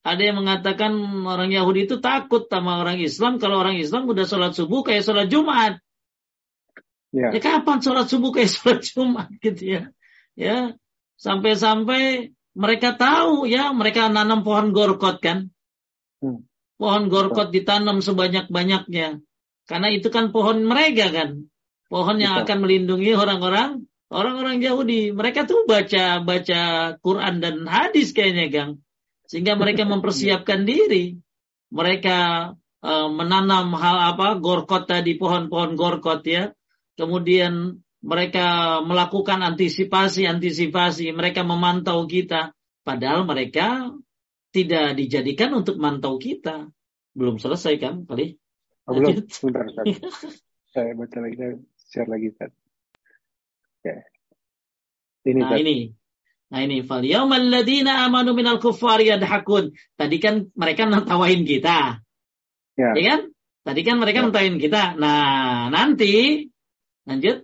ada yang mengatakan orang Yahudi itu takut sama orang Islam kalau orang Islam udah sholat subuh kayak sholat Jumat. Ya. ya kapan sholat subuh kayak sholat Jumat gitu ya? Ya sampai-sampai mereka tahu ya mereka nanam pohon gorkot kan? Hmm. Pohon gorkot ditanam sebanyak-banyaknya karena itu kan pohon mereka kan, pohon yang akan melindungi orang-orang orang-orang Yahudi. Mereka tuh baca baca Quran dan hadis kayaknya Gang sehingga mereka [laughs] mempersiapkan diri. Mereka uh, menanam hal apa gorkot tadi pohon-pohon gorkot ya. Kemudian mereka melakukan antisipasi-antisipasi, mereka memantau kita. Padahal mereka tidak dijadikan untuk mantau kita. Belum selesai kan kali? Oh, belum, [laughs] sebentar. saya baca lagi, saya share lagi. Oke. Okay. Ini, nah, ini Nah ini fal yaumal ladina amanu minal kuffari yadhakun. Tadi kan mereka nentawain kita. Ya. ya kan? Tadi kan mereka ya. nentawain kita. Nah, nanti lanjut.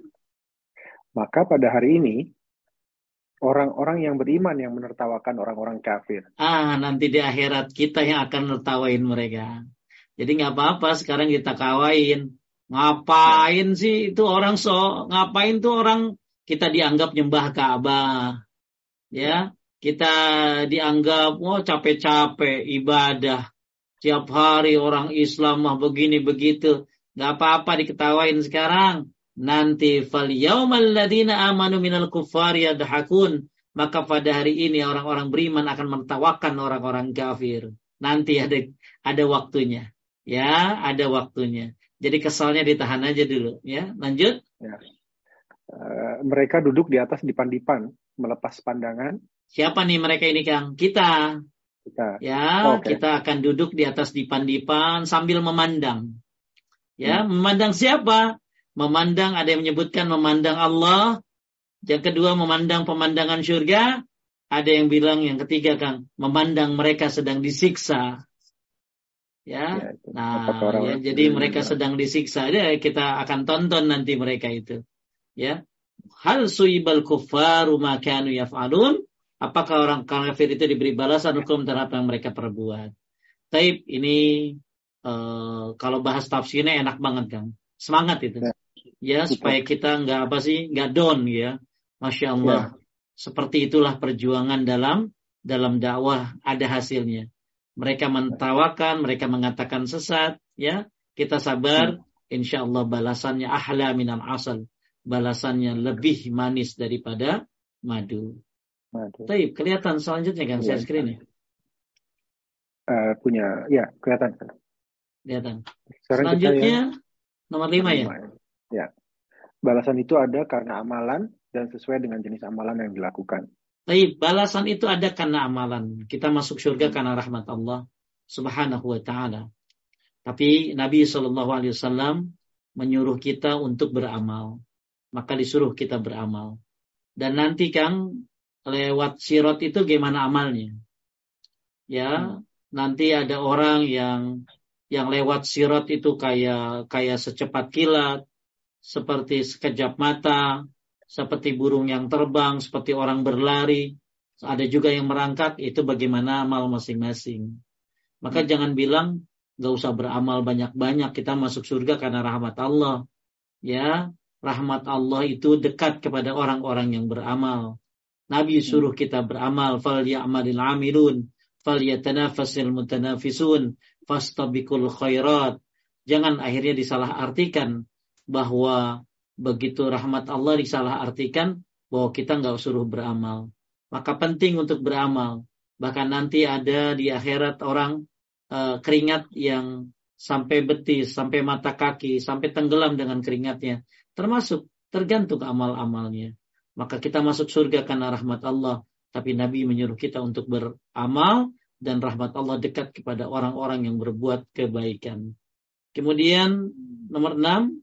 Maka pada hari ini orang-orang yang beriman yang menertawakan orang-orang kafir. Ah, nanti di akhirat kita yang akan menertawain mereka. Jadi nggak apa-apa sekarang kita kawain. Ngapain ya. sih itu orang so? Ngapain tuh orang kita dianggap nyembah Ka'bah? ya kita dianggap oh capek-capek ibadah tiap hari orang Islam mah begini begitu Gak apa-apa diketawain sekarang. Nanti fal yaumal ladina amanu minal kuffari yadhakun. Maka pada hari ini orang-orang beriman akan menertawakan orang-orang kafir. Nanti ada ada waktunya. Ya, ada waktunya. Jadi kesalnya ditahan aja dulu. Ya, lanjut. Ya. Uh, mereka duduk di atas dipan-dipan, melepas pandangan. Siapa nih mereka ini, Kang? Kita. Kita. Ya, oh, okay. kita akan duduk di atas dipan-dipan sambil memandang. Ya, hmm. memandang siapa? Memandang ada yang menyebutkan memandang Allah. Yang kedua memandang pemandangan surga. Ada yang bilang yang ketiga kan memandang mereka sedang disiksa. Ya, ya nah, ya, jadi mereka sedang disiksa. Ya, kita akan tonton nanti mereka itu. Ya, hal suibal kufaru makanu yaf'alun. Apakah orang kafir itu diberi balasan hukum terhadap yang mereka perbuat? Taib ini uh, kalau bahas tafsirnya enak banget kan. Semangat itu. Ya, ya supaya kita nggak apa sih nggak down ya. Masya Allah. Ya. Seperti itulah perjuangan dalam dalam dakwah ada hasilnya. Mereka mentawakan, mereka mengatakan sesat, ya. Kita sabar, insya Allah balasannya ahla minal asal. Balasannya lebih manis daripada madu. madu. Kelihatan selanjutnya kan saya screen ya? Uh, punya, ya kelihatan. Kelihatan. Selanjutnya yang... nomor lima ya? Ya. Balasan itu ada karena amalan dan sesuai dengan jenis amalan yang dilakukan. Tapi balasan itu ada karena amalan. Kita masuk surga karena rahmat Allah Subhanahu wa taala. Tapi Nabi Shallallahu alaihi wasallam menyuruh kita untuk beramal. Maka disuruh kita beramal. Dan nanti Kang lewat sirot itu gimana amalnya? Ya, hmm. nanti ada orang yang yang lewat sirot itu kayak kayak secepat kilat, seperti sekejap mata, seperti burung yang terbang, seperti orang berlari, ada juga yang merangkak, itu bagaimana amal masing-masing. Maka hmm. jangan bilang gak usah beramal banyak-banyak, kita masuk surga karena rahmat Allah. Ya, rahmat Allah itu dekat kepada orang-orang yang beramal. Nabi hmm. suruh kita beramal, fal ya'malil amilun, fal yatanafasil mutanafisun, fastabikul khairat. Jangan akhirnya disalah artikan bahwa begitu rahmat Allah disalah artikan bahwa kita nggak suruh beramal. Maka penting untuk beramal. Bahkan nanti ada di akhirat orang uh, keringat yang sampai betis, sampai mata kaki, sampai tenggelam dengan keringatnya. Termasuk tergantung amal-amalnya. Maka kita masuk surga karena rahmat Allah. Tapi Nabi menyuruh kita untuk beramal dan rahmat Allah dekat kepada orang-orang yang berbuat kebaikan. Kemudian nomor enam,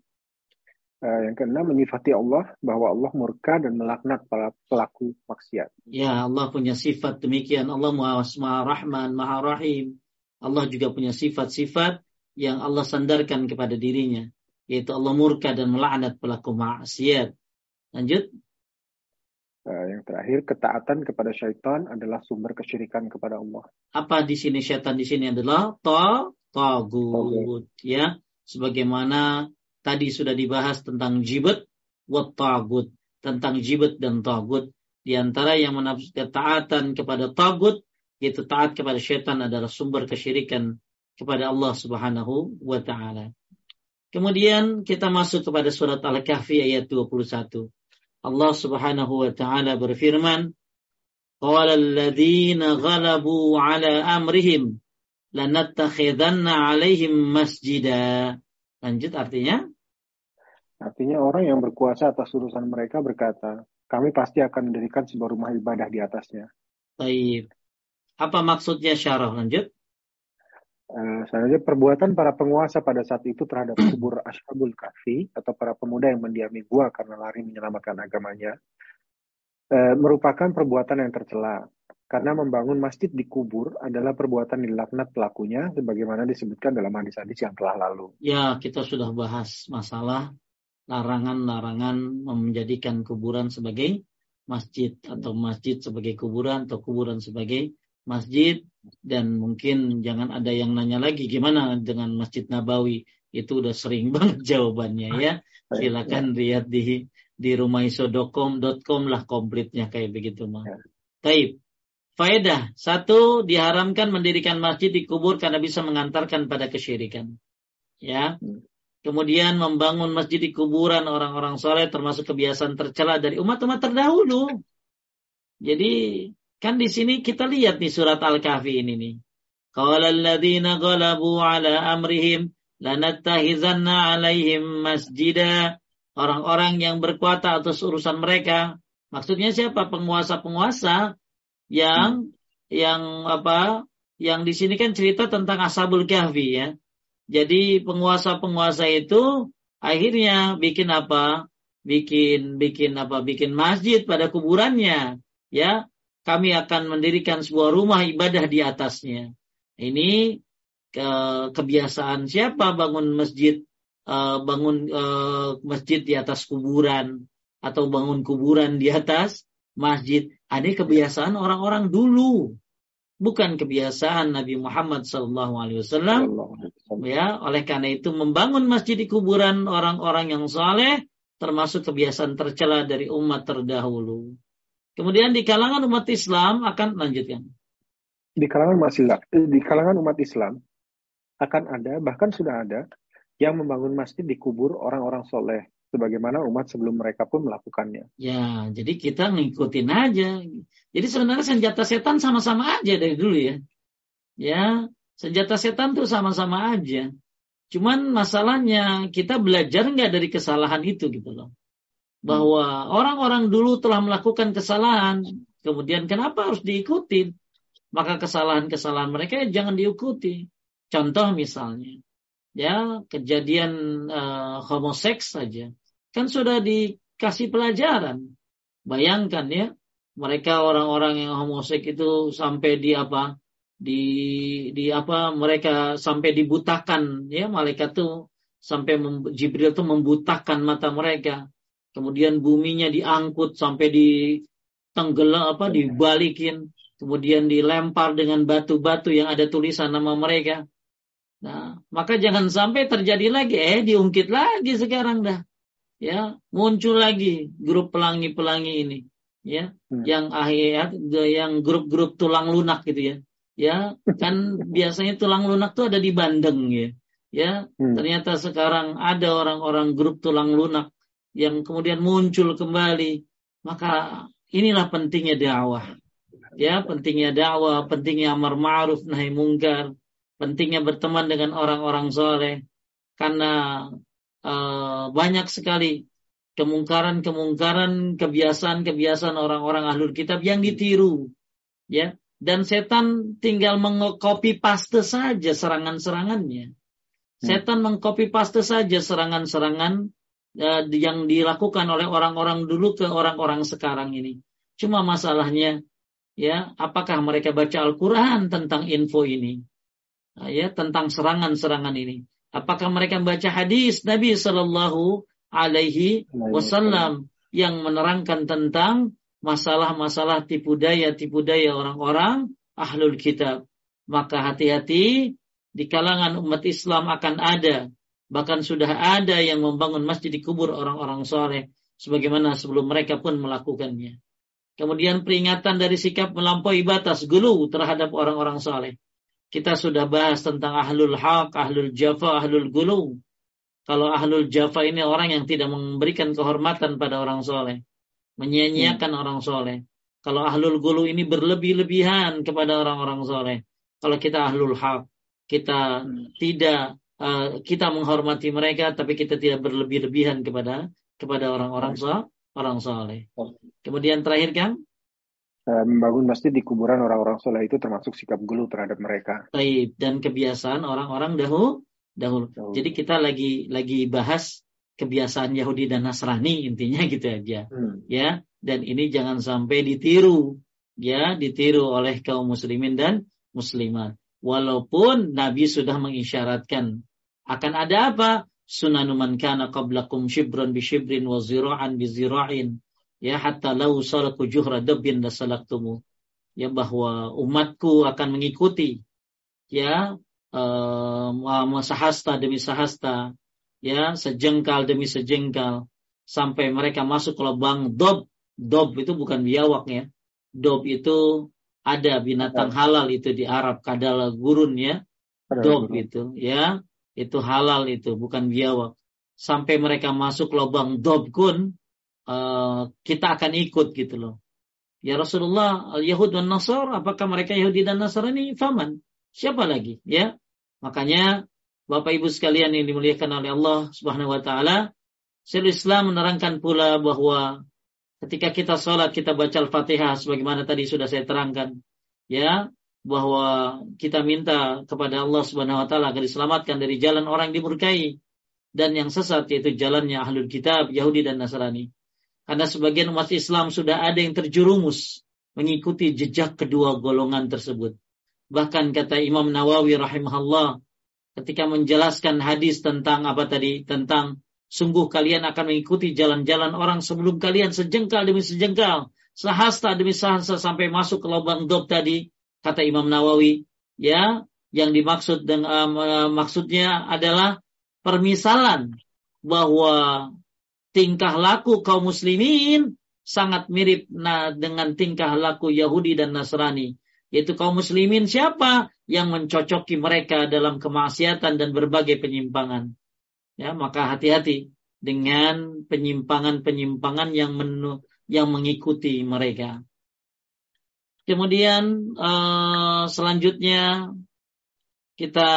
yang keenam menyifati Allah bahwa Allah murka dan melaknat para pelaku maksiat. Ya, Allah punya sifat demikian. Allah Maha Rahman, Maha Rahim. Allah juga punya sifat-sifat yang Allah sandarkan kepada dirinya, yaitu Allah murka dan melaknat pelaku maksiat. Lanjut. Uh, yang terakhir, ketaatan kepada syaitan adalah sumber kesyirikan kepada Allah. Apa di sini syaitan di sini adalah ta tagut, ya. Sebagaimana tadi sudah dibahas tentang jibet wa tagut, tentang jibet dan tagut. Di antara yang menafsirkan taatan kepada tagut, yaitu taat kepada syaitan adalah sumber kesyirikan kepada Allah Subhanahu wa taala. Kemudian kita masuk kepada surat Al-Kahfi ayat 21. Allah Subhanahu wa taala berfirman, "Qala alladziina ghalabu 'ala amrihim lanattakhidanna 'alaihim masjida." Lanjut artinya Artinya orang yang berkuasa atas urusan mereka berkata, kami pasti akan mendirikan sebuah rumah ibadah di atasnya. Baik. Apa maksudnya syarah lanjut? Uh, selanjutnya perbuatan para penguasa pada saat itu terhadap [clears throat] kubur Ashabul Kahfi atau para pemuda yang mendiami gua karena lari menyelamatkan agamanya uh, merupakan perbuatan yang tercela karena membangun masjid di kubur adalah perbuatan dilaknat pelakunya sebagaimana disebutkan dalam hadis-hadis yang telah lalu. Ya, kita sudah bahas masalah larangan-larangan menjadikan kuburan sebagai masjid atau masjid sebagai kuburan atau kuburan sebagai masjid dan mungkin jangan ada yang nanya lagi gimana dengan Masjid Nabawi itu udah sering [laughs] banget jawabannya ya silakan lihat di di rumaiso.com lah komplitnya kayak begitu mah. Ya. Taib. Faedah satu diharamkan mendirikan masjid di kubur karena bisa mengantarkan pada kesyirikan. Ya. Hmm. kemudian membangun masjid di kuburan orang-orang soleh termasuk kebiasaan tercela dari umat-umat terdahulu. Jadi kan di sini kita lihat nih surat Al-Kahfi ini nih. Qala alladziina ghalabu ala amrihim lanattahizanna alaihim masjida. Orang-orang yang berkuasa atas urusan mereka. Maksudnya siapa? Penguasa-penguasa yang yang apa? Yang di sini kan cerita tentang Ashabul Kahfi ya. Jadi penguasa-penguasa itu akhirnya bikin apa? Bikin bikin apa? Bikin masjid pada kuburannya. Ya, kami akan mendirikan sebuah rumah ibadah di atasnya. Ini ke, kebiasaan siapa bangun masjid uh, bangun uh, masjid di atas kuburan atau bangun kuburan di atas masjid. Ini kebiasaan orang-orang dulu, bukan kebiasaan Nabi Muhammad SAW. Ya, oleh karena itu membangun masjid di kuburan orang-orang yang saleh termasuk kebiasaan tercela dari umat terdahulu. Kemudian di kalangan umat Islam akan lanjutkan di kalangan umat Islam, di kalangan umat Islam akan ada bahkan sudah ada yang membangun masjid di kubur orang-orang soleh sebagaimana umat sebelum mereka pun melakukannya. Ya, jadi kita ngikutin aja. Jadi sebenarnya senjata setan sama-sama aja dari dulu ya. Ya, senjata setan tuh sama-sama aja. Cuman masalahnya kita belajar nggak dari kesalahan itu gitu loh. Bahwa orang-orang dulu telah melakukan kesalahan, kemudian kenapa harus diikutin? maka kesalahan-kesalahan mereka jangan diikuti. Contoh misalnya, ya kejadian uh, homoseks saja, kan sudah dikasih pelajaran. Bayangkan ya, mereka orang-orang yang homoseks itu sampai di apa? Di di apa? Mereka sampai dibutakan ya, malaikat tuh sampai Jibril tuh membutakan mata mereka. Kemudian buminya diangkut sampai di tenggelam apa dibalikin kemudian dilempar dengan batu-batu yang ada tulisan nama mereka. Nah, maka jangan sampai terjadi lagi, eh diungkit lagi sekarang dah. Ya, muncul lagi grup pelangi-pelangi ini, ya, hmm. yang akhir yang grup-grup tulang lunak gitu ya. Ya, kan biasanya tulang lunak tuh ada di Bandeng ya. Ya, hmm. ternyata sekarang ada orang-orang grup tulang lunak yang kemudian muncul kembali. Maka inilah pentingnya dakwah ya pentingnya dakwah, pentingnya amar ma'ruf nahi mungkar, pentingnya berteman dengan orang-orang soleh karena uh, banyak sekali kemungkaran-kemungkaran, kebiasaan-kebiasaan orang-orang ahlul kitab yang ditiru, ya. Dan setan tinggal mengcopy paste saja serangan-serangannya. Hmm. Setan mengcopy paste saja serangan-serangan uh, yang dilakukan oleh orang-orang dulu ke orang-orang sekarang ini. Cuma masalahnya ya apakah mereka baca Al-Quran tentang info ini nah, ya tentang serangan-serangan ini apakah mereka baca hadis Nabi Shallallahu Alaihi Wasallam yang menerangkan tentang masalah-masalah tipu daya tipu daya orang-orang ahlul kitab maka hati-hati di kalangan umat Islam akan ada bahkan sudah ada yang membangun masjid di kubur orang-orang soleh sebagaimana sebelum mereka pun melakukannya Kemudian peringatan dari sikap melampaui batas gulu terhadap orang-orang saleh. Kita sudah bahas tentang ahlul haq, ahlul jafa, ahlul gulu. Kalau ahlul jafa ini orang yang tidak memberikan kehormatan pada orang soleh. Menyia-nyiakan hmm. orang soleh. Kalau ahlul gulu ini berlebih-lebihan kepada orang-orang soleh. Kalau kita ahlul haq, kita hmm. tidak uh, kita menghormati mereka, tapi kita tidak berlebih-lebihan kepada kepada orang-orang soleh orang soleh. Kemudian terakhir kan? Membangun masjid di kuburan orang-orang soleh itu termasuk sikap gulu terhadap mereka. Taib dan kebiasaan orang-orang dahulu, dahulu. Dahulu. Jadi kita lagi lagi bahas kebiasaan Yahudi dan Nasrani intinya [laughs] gitu aja. Hmm. Ya, dan ini jangan sampai ditiru ya, ditiru oleh kaum muslimin dan muslimat. Walaupun Nabi sudah mengisyaratkan akan ada apa? sunanu man kana qablakum shibran bi shibrin wa zira'an bi zira'in ya hatta lau salaku juhra dabbin lasalaktumu ya bahwa umatku akan mengikuti ya uh, sahasta demi sahasta ya sejengkal demi sejengkal. Sampai mereka masuk ke lubang dob. Dob itu bukan biawak ya. Dob itu ada binatang halal itu di Arab kadal gurun ya. Dob itu ya. Itu halal itu bukan biawak. Sampai mereka masuk lubang dobkun uh, kita akan ikut gitu loh. Ya Rasulullah al Yahud dan Nasr apakah mereka Yahudi dan Nasrani? Faman. Siapa lagi? Ya. Makanya Bapak Ibu sekalian yang dimuliakan oleh Allah Subhanahu wa taala Syaikhul Islam menerangkan pula bahwa ketika kita sholat kita baca Al-Fatihah sebagaimana tadi sudah saya terangkan ya bahwa kita minta kepada Allah Subhanahu wa taala agar diselamatkan dari jalan orang yang dimurkai dan yang sesat yaitu jalannya ahlul kitab Yahudi dan Nasrani. Karena sebagian umat Islam sudah ada yang terjerumus mengikuti jejak kedua golongan tersebut. Bahkan kata Imam Nawawi rahimahullah ketika menjelaskan hadis tentang apa tadi tentang sungguh kalian akan mengikuti jalan-jalan orang sebelum kalian sejengkal demi sejengkal, sehasta demi sehasta sampai masuk ke lubang dob tadi kata Imam Nawawi ya. Yang dimaksud dengan uh, maksudnya adalah permisalan bahwa tingkah laku kaum muslimin sangat mirip nah, dengan tingkah laku Yahudi dan Nasrani. Yaitu kaum muslimin siapa yang mencocoki mereka dalam kemaksiatan dan berbagai penyimpangan. Ya maka hati-hati dengan penyimpangan-penyimpangan yang menu, yang mengikuti mereka. Kemudian uh, selanjutnya kita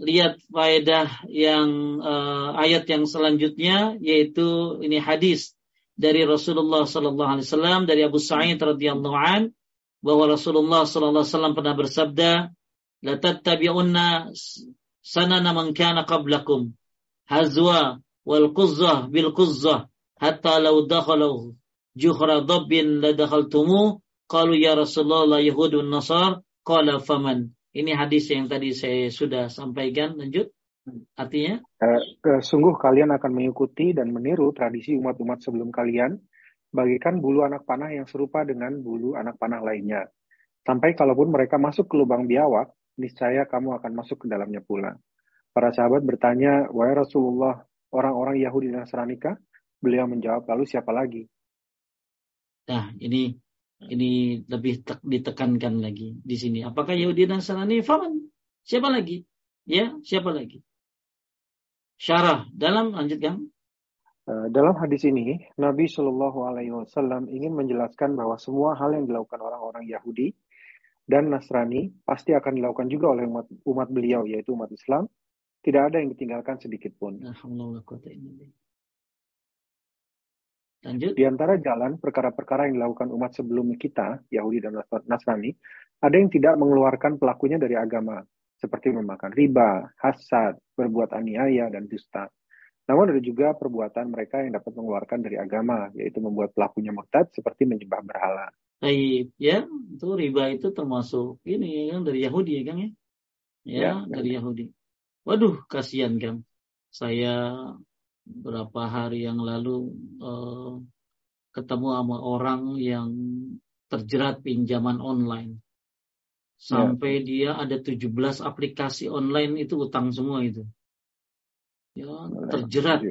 lihat faedah yang uh, ayat yang selanjutnya yaitu ini hadis dari Rasulullah sallallahu alaihi wasallam dari Abu Sa'id radhiyallahu an bahwa Rasulullah sallallahu alaihi wasallam pernah bersabda la tattabi'unna sanana man kana qablakum hazwa wal quzzah bil quzzah hatta law dakhalu juhra dabbin la dakhaltumuh Qalu ya Rasulullah Yahudun Nasar. Qala faman. Ini hadis yang tadi saya sudah sampaikan. Lanjut. Artinya? Uh, sungguh kalian akan mengikuti dan meniru tradisi umat-umat sebelum kalian. Bagikan bulu anak panah yang serupa dengan bulu anak panah lainnya. Sampai kalaupun mereka masuk ke lubang biawak, niscaya kamu akan masuk ke dalamnya pula. Para sahabat bertanya, Wahai Rasulullah, orang-orang Yahudi dan Nasranika? Beliau menjawab, lalu siapa lagi? Nah, ini ini lebih ditekankan lagi di sini. Apakah Yahudi dan Nasrani? Faman. Siapa lagi? Ya, siapa lagi? Syarah dalam lanjutkan. Eh, dalam hadis ini, Nabi Shallallahu Alaihi Wasallam ingin menjelaskan bahwa semua hal yang dilakukan orang-orang Yahudi dan Nasrani pasti akan dilakukan juga oleh umat, umat beliau, yaitu umat Islam. Tidak ada yang ditinggalkan sedikit pun. Lanjut. Di antara jalan perkara-perkara yang dilakukan umat sebelum kita, Yahudi dan Nasrani, ada yang tidak mengeluarkan pelakunya dari agama, seperti memakan riba, hasad, berbuat aniaya, dan dusta. Namun ada juga perbuatan mereka yang dapat mengeluarkan dari agama, yaitu membuat pelakunya murtad seperti menyembah berhala. Baik, ya, itu riba itu termasuk ini yang dari Yahudi ya, Kang ya? Ya, ya dari ya. Yahudi. Waduh, kasihan Kang. Saya berapa hari yang lalu uh, ketemu sama orang yang terjerat pinjaman online. Sampai ya. dia ada 17 aplikasi online itu utang semua itu. Ya, terjerat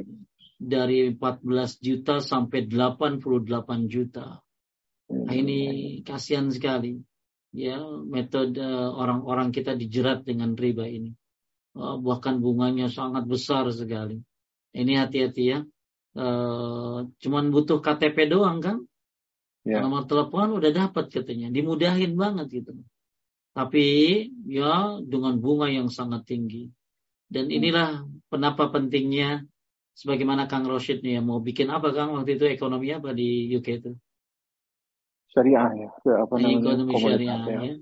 dari 14 juta sampai 88 juta. Nah, ini kasihan sekali. Ya, metode orang-orang kita dijerat dengan riba ini. Bahkan bunganya sangat besar sekali. Ini hati-hati ya. E, cuman butuh KTP doang kan? Ya. Nomor telepon udah dapat katanya. Dimudahin banget gitu. Tapi ya dengan bunga yang sangat tinggi. Dan hmm. inilah kenapa pentingnya sebagaimana Kang Roshid nih ya mau bikin apa Kang waktu itu ekonomi apa di UK itu? Syariah ya. Apa namanya? Ekonomi syariah ya. ya.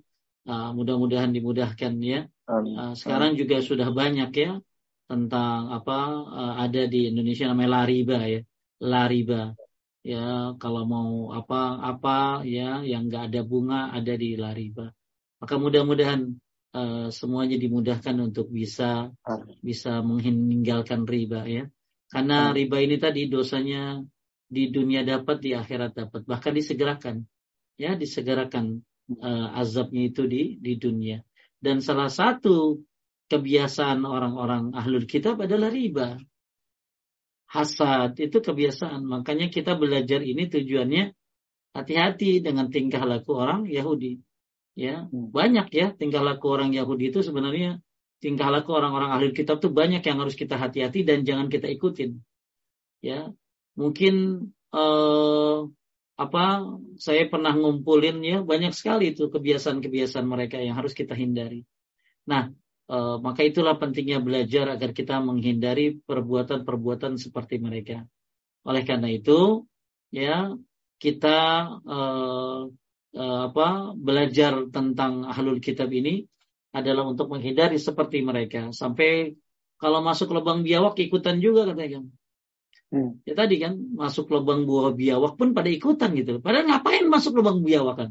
Nah, mudah-mudahan dimudahkan ya. Uh, sekarang um. juga sudah banyak ya tentang apa uh, ada di Indonesia namanya lariba ya lariba ya kalau mau apa apa ya yang nggak ada bunga ada di lariba maka mudah-mudahan uh, semuanya dimudahkan untuk bisa bisa meninggalkan riba ya karena riba ini tadi dosanya di dunia dapat di akhirat dapat bahkan disegerakan ya disegerakan uh, azabnya itu di di dunia dan salah satu kebiasaan orang-orang ahlul kitab adalah riba. Hasad itu kebiasaan. Makanya kita belajar ini tujuannya hati-hati dengan tingkah laku orang Yahudi. Ya, banyak ya tingkah laku orang Yahudi itu sebenarnya tingkah laku orang-orang ahli kitab tuh banyak yang harus kita hati-hati dan jangan kita ikutin. Ya, mungkin eh, apa? Saya pernah ngumpulin ya banyak sekali itu kebiasaan-kebiasaan mereka yang harus kita hindari. Nah, eh, maka itulah pentingnya belajar agar kita menghindari perbuatan-perbuatan seperti mereka. Oleh karena itu, ya kita eh, eh, apa belajar tentang ahlul kitab ini adalah untuk menghindari seperti mereka. Sampai kalau masuk lubang biawak ikutan juga katanya. Hmm. Ya tadi kan masuk lubang buah biawak pun pada ikutan gitu. Padahal ngapain masuk lubang biawak kan?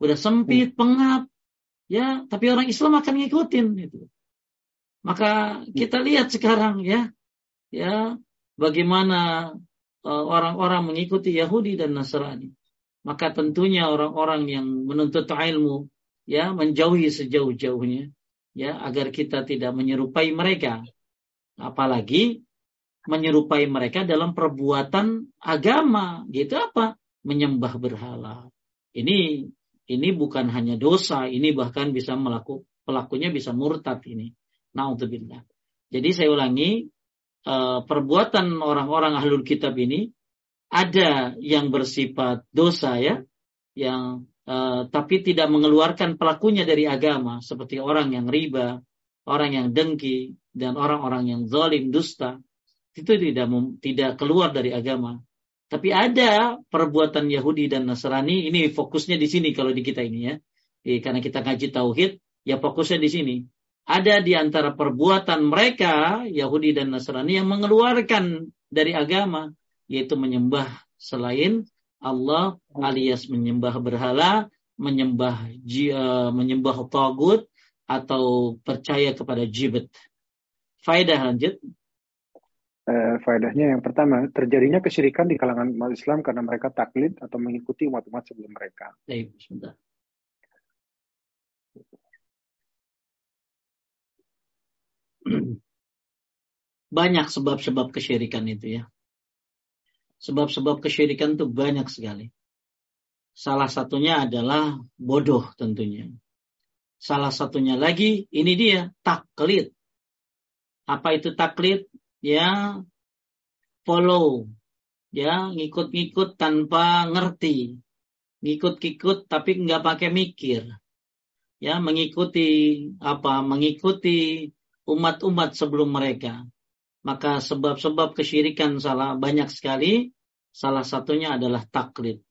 Udah sempit, hmm. pengap. Ya, tapi orang Islam akan ngikutin gitu. Maka kita lihat sekarang ya, ya bagaimana uh, orang-orang mengikuti Yahudi dan Nasrani. Maka tentunya orang-orang yang menuntut ilmu ya menjauhi sejauh-jauhnya ya agar kita tidak menyerupai mereka apalagi menyerupai mereka dalam perbuatan agama. Gitu apa? Menyembah berhala. Ini ini bukan hanya dosa ini bahkan bisa melaku pelakunya bisa murtad ini. Naudzubillah. Jadi saya ulangi eh, perbuatan orang-orang ahlul kitab ini ada yang bersifat dosa ya yang uh, tapi tidak mengeluarkan pelakunya dari agama seperti orang yang riba, orang yang dengki dan orang-orang yang zalim dusta itu tidak tidak keluar dari agama. Tapi ada perbuatan Yahudi dan Nasrani ini fokusnya di sini kalau di kita ini ya. Eh, karena kita ngaji tauhid ya fokusnya di sini. Ada di antara perbuatan mereka Yahudi dan Nasrani yang mengeluarkan dari agama yaitu menyembah selain Allah alias menyembah berhala, menyembah uh, menyembah tagut atau percaya kepada jibet. Faedah lanjut. Uh, faedahnya yang pertama, terjadinya kesyirikan di kalangan umat Islam karena mereka taklid atau mengikuti umat-umat sebelum mereka. Banyak sebab-sebab kesyirikan itu ya. Sebab-sebab kesyirikan itu banyak sekali. Salah satunya adalah bodoh tentunya. Salah satunya lagi, ini dia, taklid. Apa itu taklid? Ya, follow. Ya, ngikut-ngikut tanpa ngerti. Ngikut-ngikut tapi nggak pakai mikir. Ya, mengikuti apa? Mengikuti umat-umat sebelum mereka. Maka sebab-sebab kesyirikan salah banyak sekali. Salah satunya adalah taklid.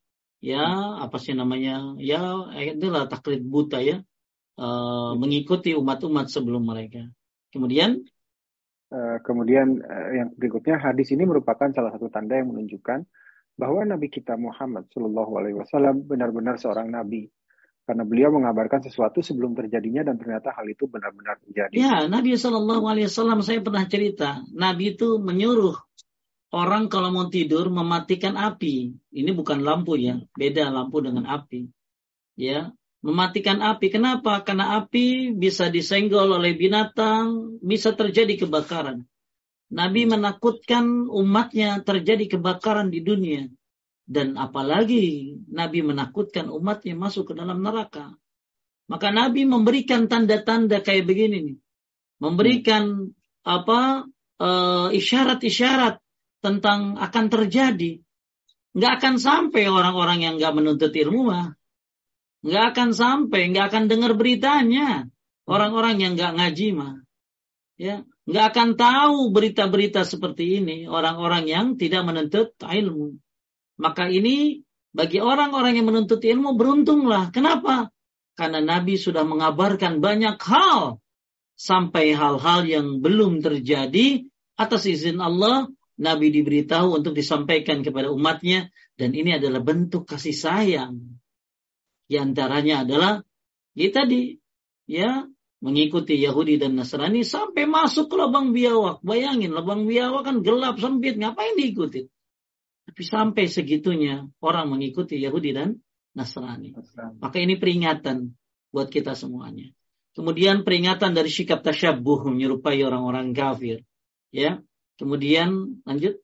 Ya, apa sih namanya? Ya, itulah taklid buta ya. E, mengikuti umat-umat sebelum mereka. Kemudian uh, kemudian uh, yang berikutnya hadis ini merupakan salah satu tanda yang menunjukkan bahwa Nabi kita Muhammad Shallallahu Alaihi Wasallam benar-benar seorang nabi karena beliau mengabarkan sesuatu sebelum terjadinya dan ternyata hal itu benar-benar terjadi. Ya, Nabi Shallallahu Alaihi Wasallam saya pernah cerita, Nabi itu menyuruh orang kalau mau tidur mematikan api. Ini bukan lampu ya, beda lampu dengan api. Ya, mematikan api. Kenapa? Karena api bisa disenggol oleh binatang, bisa terjadi kebakaran. Nabi menakutkan umatnya terjadi kebakaran di dunia. Dan apalagi Nabi menakutkan umatnya masuk ke dalam neraka. Maka Nabi memberikan tanda-tanda kayak begini nih. Memberikan apa uh, isyarat-isyarat tentang akan terjadi. Nggak akan sampai orang-orang yang nggak menuntut ilmu mah. Nggak akan sampai, nggak akan dengar beritanya. Orang-orang yang nggak ngaji mah. Ya, nggak akan tahu berita-berita seperti ini orang-orang yang tidak menuntut ilmu. Maka ini bagi orang-orang yang menuntut ilmu beruntunglah. Kenapa? Karena Nabi sudah mengabarkan banyak hal sampai hal-hal yang belum terjadi atas izin Allah Nabi diberitahu untuk disampaikan kepada umatnya dan ini adalah bentuk kasih sayang. Di antaranya adalah ya tadi ya mengikuti Yahudi dan Nasrani sampai masuk ke lubang biawak. Bayangin lubang biawak kan gelap sempit, ngapain diikuti? Tapi sampai segitunya orang mengikuti Yahudi dan Nasrani. Maka ini peringatan buat kita semuanya. Kemudian peringatan dari sikap tasyabuh menyerupai orang-orang kafir. Ya. Kemudian lanjut.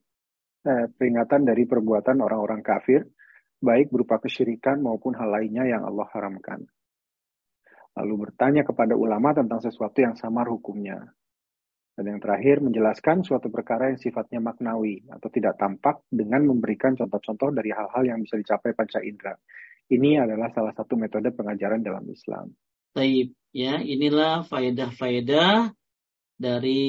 Eh, peringatan dari perbuatan orang-orang kafir, baik berupa kesyirikan maupun hal lainnya yang Allah haramkan. lalu bertanya kepada ulama tentang sesuatu yang samar hukumnya. Dan yang terakhir, menjelaskan suatu perkara yang sifatnya maknawi atau tidak tampak dengan memberikan contoh-contoh dari hal-hal yang bisa dicapai panca indera. Ini adalah salah satu metode pengajaran dalam Islam. Taib, ya inilah faedah-faedah dari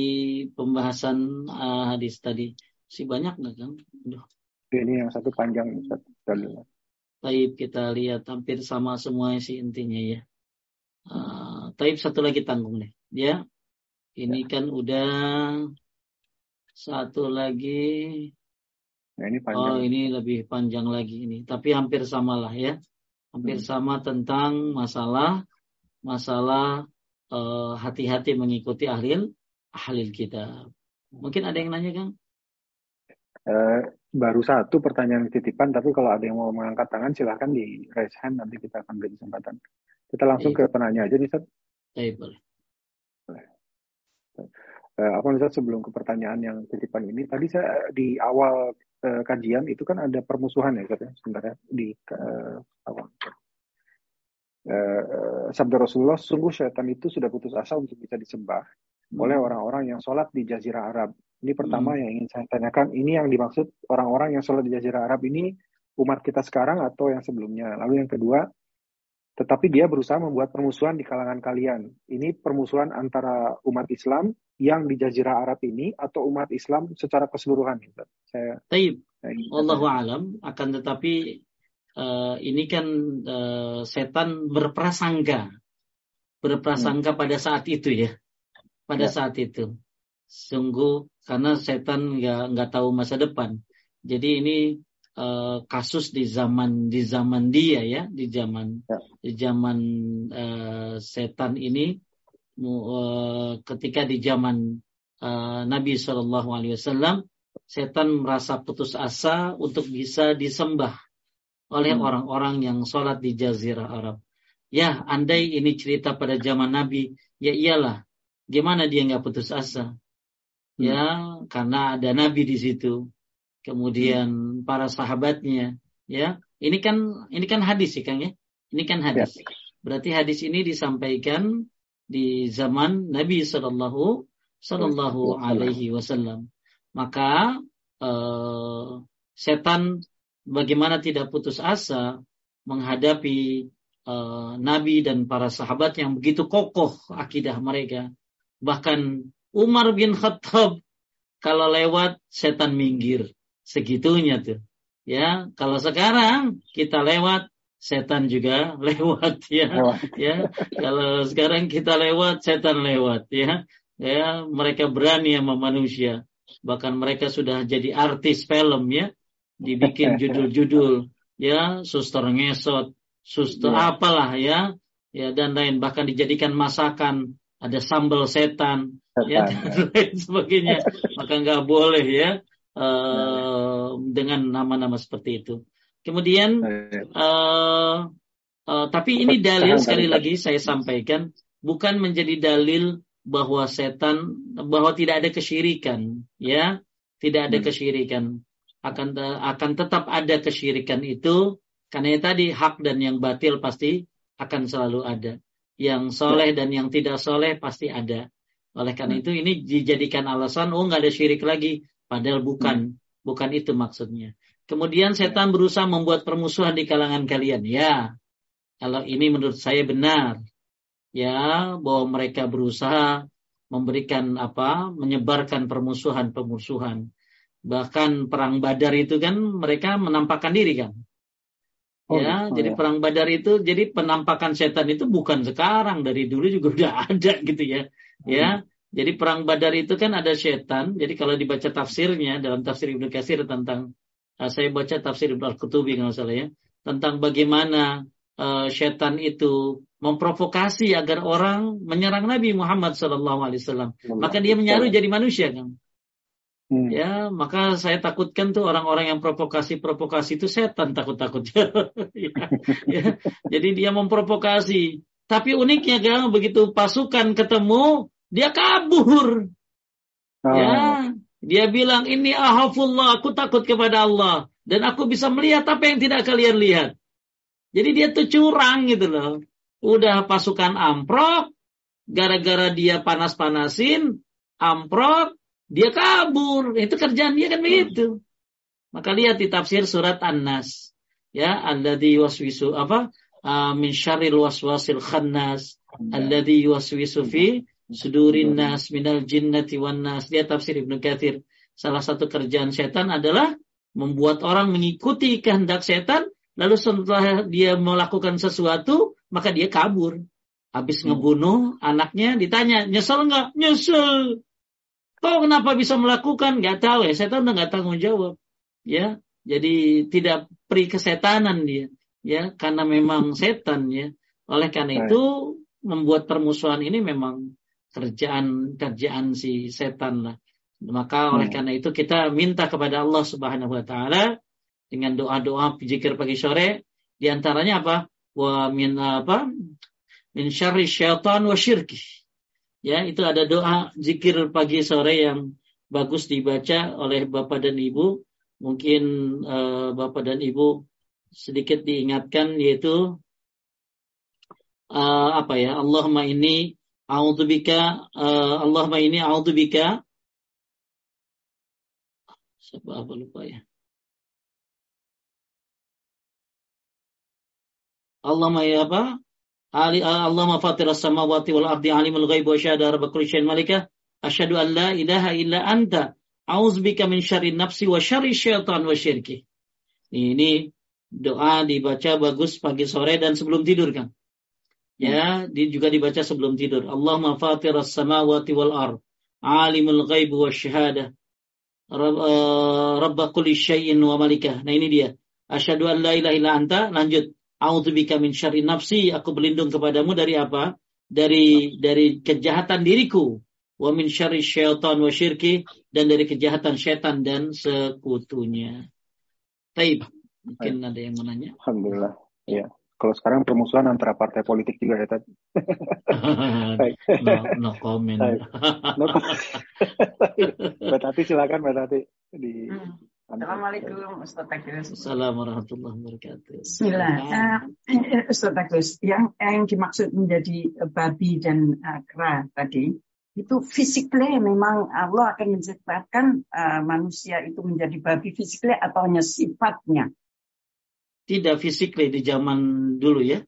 pembahasan uh, hadis tadi. Si banyak nggak kan? Aduh. Ini yang satu panjang Ustaz. Taib kita lihat hampir sama semua sih intinya ya. Uh, taib satu lagi tanggung nih. Ya, ini ya. kan udah satu lagi. Nah, ini panjang. Oh, ini lebih panjang lagi ini. Tapi hampir sama lah ya. Hampir hmm. sama tentang masalah masalah eh, hati-hati uh, mengikuti ahli ahli kita. Mungkin ada yang nanya, Kang? Uh, baru satu pertanyaan titipan, tapi kalau ada yang mau mengangkat tangan silahkan di raise hand nanti kita akan beri kesempatan. Kita langsung Baik. ke penanya aja nih, Seth. Baik, boleh. Uh, apa misalnya sebelum ke pertanyaan yang titipan ini tadi saya di awal uh, kajian itu kan ada permusuhan ya katanya sebenarnya di uh, awal uh, sabda Rasulullah sungguh syaitan itu sudah putus asa untuk bisa disembah hmm. oleh orang-orang yang sholat di Jazirah Arab ini pertama hmm. yang ingin saya tanyakan ini yang dimaksud orang-orang yang sholat di Jazirah Arab ini umat kita sekarang atau yang sebelumnya lalu yang kedua tetapi dia berusaha membuat permusuhan di kalangan kalian. Ini permusuhan antara umat Islam yang di Jazirah Arab ini atau umat Islam secara keseluruhan. Saya, Taib. Allahu alam. Akan tetapi uh, ini kan uh, setan berprasangka, berprasangka hmm. pada saat itu ya, pada ya. saat itu. Sungguh karena setan nggak nggak tahu masa depan. Jadi ini uh, kasus di zaman di zaman dia ya di zaman ya. di zaman uh, setan ini uh, ketika di zaman uh, Nabi Shallallahu Alaihi Wasallam setan merasa putus asa untuk bisa disembah oleh hmm. orang-orang hmm. yang sholat di Jazirah Arab. Ya, andai ini cerita pada zaman Nabi, ya iyalah. Gimana dia nggak putus asa? Hmm. Ya, karena ada Nabi di situ kemudian hmm. para sahabatnya ya ini kan ini kan hadis sih kang ya ini kan hadis ya. berarti hadis ini disampaikan di zaman Nabi Shallallahu Shallallahu Alaihi Wasallam maka eh, setan bagaimana tidak putus asa menghadapi eh, Nabi dan para sahabat yang begitu kokoh akidah mereka bahkan Umar bin Khattab kalau lewat setan minggir segitunya tuh. Ya, kalau sekarang kita lewat setan juga [laughs] lewat ya. Lewat. Ya, kalau sekarang kita lewat setan lewat ya. Ya, mereka berani sama manusia. Bahkan mereka sudah jadi artis film ya. Dibikin [laughs] judul-judul ya, suster ngesot, suster ya. apalah ya. Ya dan lain bahkan dijadikan masakan ada sambal setan ya dan lain sebagainya. Maka nggak boleh ya uh, dengan nama-nama seperti itu. Kemudian, uh, uh, tapi ini dalil sekali lagi saya sampaikan bukan menjadi dalil bahwa setan bahwa tidak ada kesyirikan, ya, tidak ada hmm. kesyirikan. Akan akan tetap ada kesyirikan itu karena tadi hak dan yang batil pasti akan selalu ada. Yang soleh ya. dan yang tidak soleh pasti ada. Oleh karena hmm. itu ini dijadikan alasan, oh nggak ada syirik lagi. Padahal bukan, hmm. bukan itu maksudnya. Kemudian setan berusaha membuat permusuhan di kalangan kalian. Ya, kalau ini menurut saya benar. Ya, bahwa mereka berusaha memberikan apa, menyebarkan permusuhan-permusuhan. Bahkan perang Badar itu kan mereka menampakkan diri kan. Oh, ya, oh, jadi ya. perang Badar itu jadi penampakan setan itu bukan sekarang dari dulu juga [laughs] udah ada gitu ya. Ya, hmm. Jadi perang Badar itu kan ada setan. Jadi kalau dibaca tafsirnya dalam tafsir Ibnu Katsir tentang uh, saya baca tafsir Ibnu Al-Qutubi kalau salah ya, tentang bagaimana uh, setan itu memprovokasi agar orang menyerang Nabi Muhammad SAW. Maka dia menyaruh jadi manusia kan. Hmm. Ya, maka saya takutkan tuh orang-orang yang provokasi-provokasi itu setan takut-takut. [laughs] ya, ya. Jadi dia memprovokasi. Tapi uniknya kan begitu pasukan ketemu dia kabur. Oh. Ya, dia bilang ini ahafullah, aku takut kepada Allah dan aku bisa melihat apa yang tidak kalian lihat. Jadi dia tuh curang gitu loh. udah pasukan amprok, gara-gara dia panas-panasin, amprok, dia kabur. Itu kerjaan dia kan begitu. Maka lihat di tafsir surat An-Nas. Ya, alladhi waswisu apa? Uh, min syarril waswasil khannas alladhi waswisu fi sudurin nas minal jinnati wan nas. Dia tafsir Ibnu Katsir. Salah satu kerjaan setan adalah membuat orang mengikuti kehendak setan, lalu setelah dia melakukan sesuatu, maka dia kabur. Habis hmm. ngebunuh anaknya, ditanya, nyesel nggak? Nyesel. Kau kenapa bisa melakukan? Gak tahu ya, setan udah nggak tanggung jawab. Ya, jadi tidak peri kesetanan dia. Ya, karena memang setan ya. Oleh karena itu membuat permusuhan ini memang kerjaan kerjaan si setan lah. Maka oleh hmm. karena itu kita minta kepada Allah Subhanahu wa taala dengan doa-doa zikir pagi sore di antaranya apa? Wa min apa? Min syarri syaitan wa syirki. Ya, itu ada doa zikir pagi sore yang bagus dibaca oleh Bapak dan Ibu. Mungkin uh, Bapak dan Ibu sedikit diingatkan yaitu uh, apa ya? Allahumma ini a'udzubika uh, Allahumma ini a'udzubika siapa apa lupa ya. Allahumma ya apa? Ali Allahumma fatiras samawati wal ardi alimul ghaib wa syahada rabb kulli syai'in malika asyhadu an la ilaha illa anta. A'udzubika min syarri nafsi wa syarri syaitan wa syirki. Ini doa dibaca bagus pagi sore dan sebelum tidur kan ya di, juga dibaca sebelum tidur Allahumma fatiras samawati wal ard alimul ghaib wa syahada Eh, Rabba kulli syai'in wa malikah. Nah ini dia. Asyhadu an la ilaha illa anta. Lanjut. A'udzubika min syarri nafsi. Aku berlindung kepadamu dari apa? Dari dari kejahatan diriku. Wa min syarri syaitan wa syirki dan dari kejahatan syaitan dan sekutunya. Taib. Mungkin Baik. ada yang mau nanya. Alhamdulillah. Ya. Kalau sekarang permusuhan antara partai politik juga ya tadi. [laughs] no, no comment. no [laughs] Mbak Tati silakan Mbak Tati di hmm. Assalamualaikum Ustaz Agus. Assalamualaikum warahmatullahi wabarakatuh. Bismillah. Uh, Ustaz Agus, yang yang dimaksud menjadi babi dan uh, kera tadi itu fisiknya memang Allah akan menciptakan uh, manusia itu menjadi babi fisiknya atau hanya sifatnya tidak fisik di zaman dulu ya.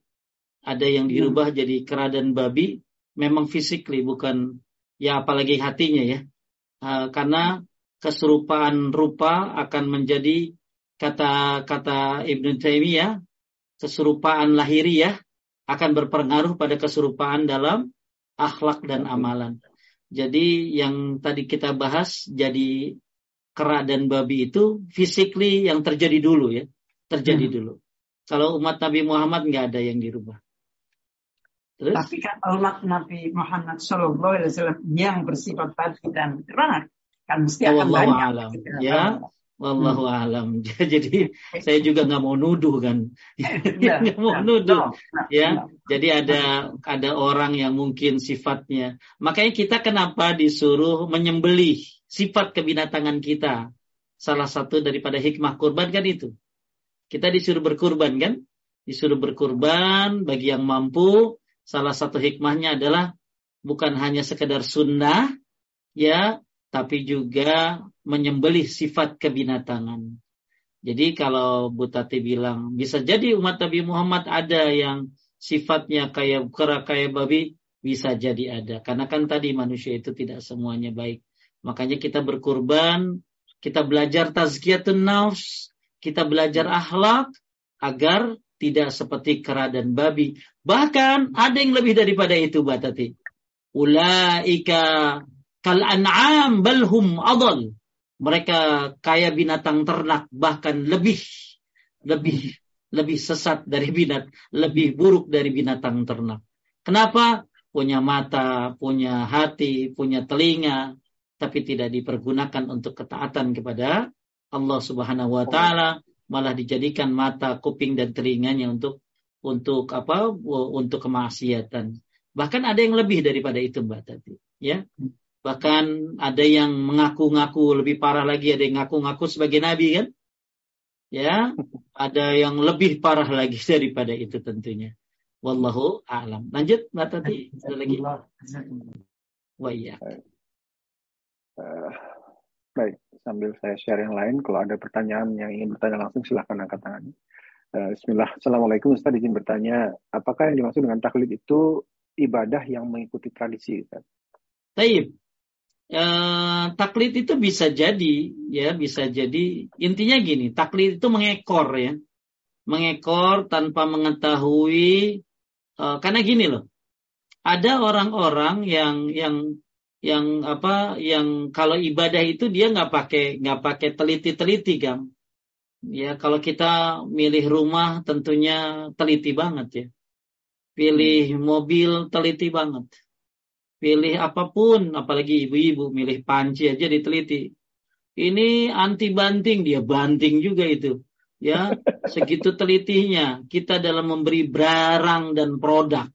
Ada yang dirubah hmm. jadi kera dan babi, memang fisik bukan ya apalagi hatinya ya. Uh, karena keserupaan rupa akan menjadi kata kata Ibnu Taimiyah keserupaan lahiriah akan berpengaruh pada keserupaan dalam akhlak dan amalan. Jadi yang tadi kita bahas jadi kera dan babi itu physically yang terjadi dulu ya terjadi hmm. dulu. Kalau umat Nabi Muhammad nggak ada yang dirubah. Terus? Tapi kan umat Nabi Muhammad Shallallahu Alaihi Wasallam yang bersifat batin dan terang kan mesti akan banyak. Alam. Ya, Wallahu hmm. alam. [laughs] Jadi saya juga nggak mau nuduh kan, [laughs] iya, nggak mau nuduh, ya. Jadi ada ada orang yang mungkin sifatnya. Makanya kita kenapa disuruh menyembelih sifat kebinatangan kita. Salah satu daripada hikmah kurban kan itu. Kita disuruh berkurban kan? Disuruh berkurban bagi yang mampu. Salah satu hikmahnya adalah bukan hanya sekedar sunnah, ya, tapi juga menyembelih sifat kebinatangan. Jadi kalau Bu Tati bilang bisa jadi umat Nabi Muhammad ada yang sifatnya kayak kera kayak babi bisa jadi ada. Karena kan tadi manusia itu tidak semuanya baik. Makanya kita berkurban, kita belajar tazkiyatun nafs, kita belajar akhlak agar tidak seperti kera dan babi. Bahkan ada yang lebih daripada itu, Batati. Ulaika kal an'am balhum adal. Mereka kaya binatang ternak bahkan lebih lebih lebih sesat dari binat, lebih buruk dari binatang ternak. Kenapa? Punya mata, punya hati, punya telinga, tapi tidak dipergunakan untuk ketaatan kepada Allah Subhanahu wa taala malah dijadikan mata, kuping dan telinganya untuk untuk apa? untuk kemaksiatan. Bahkan ada yang lebih daripada itu Mbak tadi, ya. Bahkan ada yang mengaku-ngaku lebih parah lagi, ada yang ngaku-ngaku sebagai nabi kan? Ya, ada yang lebih parah lagi [laughs] daripada itu tentunya. Wallahu a'lam. Lanjut Mbak Tati, ada lagi? Wah iya. Uh, baik, sambil saya share yang lain, kalau ada pertanyaan yang ingin bertanya langsung silahkan angkat tangan. Uh, Bismillah. Assalamualaikum Ustaz, izin bertanya, apakah yang dimaksud dengan taklid itu ibadah yang mengikuti tradisi Ustaz? Taib. Uh, taklid itu bisa jadi, ya bisa jadi. Intinya gini, taklid itu mengekor ya, mengekor tanpa mengetahui Uh, karena gini loh, ada orang-orang yang yang yang apa yang kalau ibadah itu dia nggak pakai nggak pakai teliti-teliti kan ya kalau kita milih rumah tentunya teliti banget ya. Pilih mobil teliti banget. Pilih apa pun apalagi ibu-ibu milih panci aja diteliti. Ini anti banting dia banting juga itu. Ya [laughs] segitu telitinya. Kita dalam memberi barang dan produk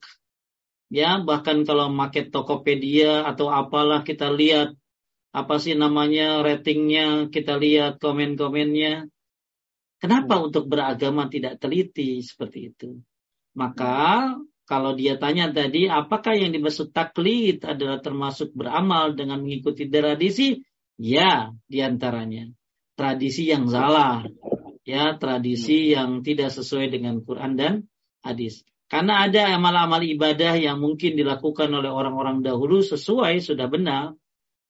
ya bahkan kalau market Tokopedia atau apalah kita lihat apa sih namanya ratingnya kita lihat komen-komennya kenapa hmm. untuk beragama tidak teliti seperti itu maka kalau dia tanya tadi apakah yang dimaksud taklid adalah termasuk beramal dengan mengikuti tradisi ya di antaranya tradisi yang salah ya tradisi hmm. yang tidak sesuai dengan Quran dan hadis. Karena ada amal-amal ibadah yang mungkin dilakukan oleh orang-orang dahulu sesuai sudah benar,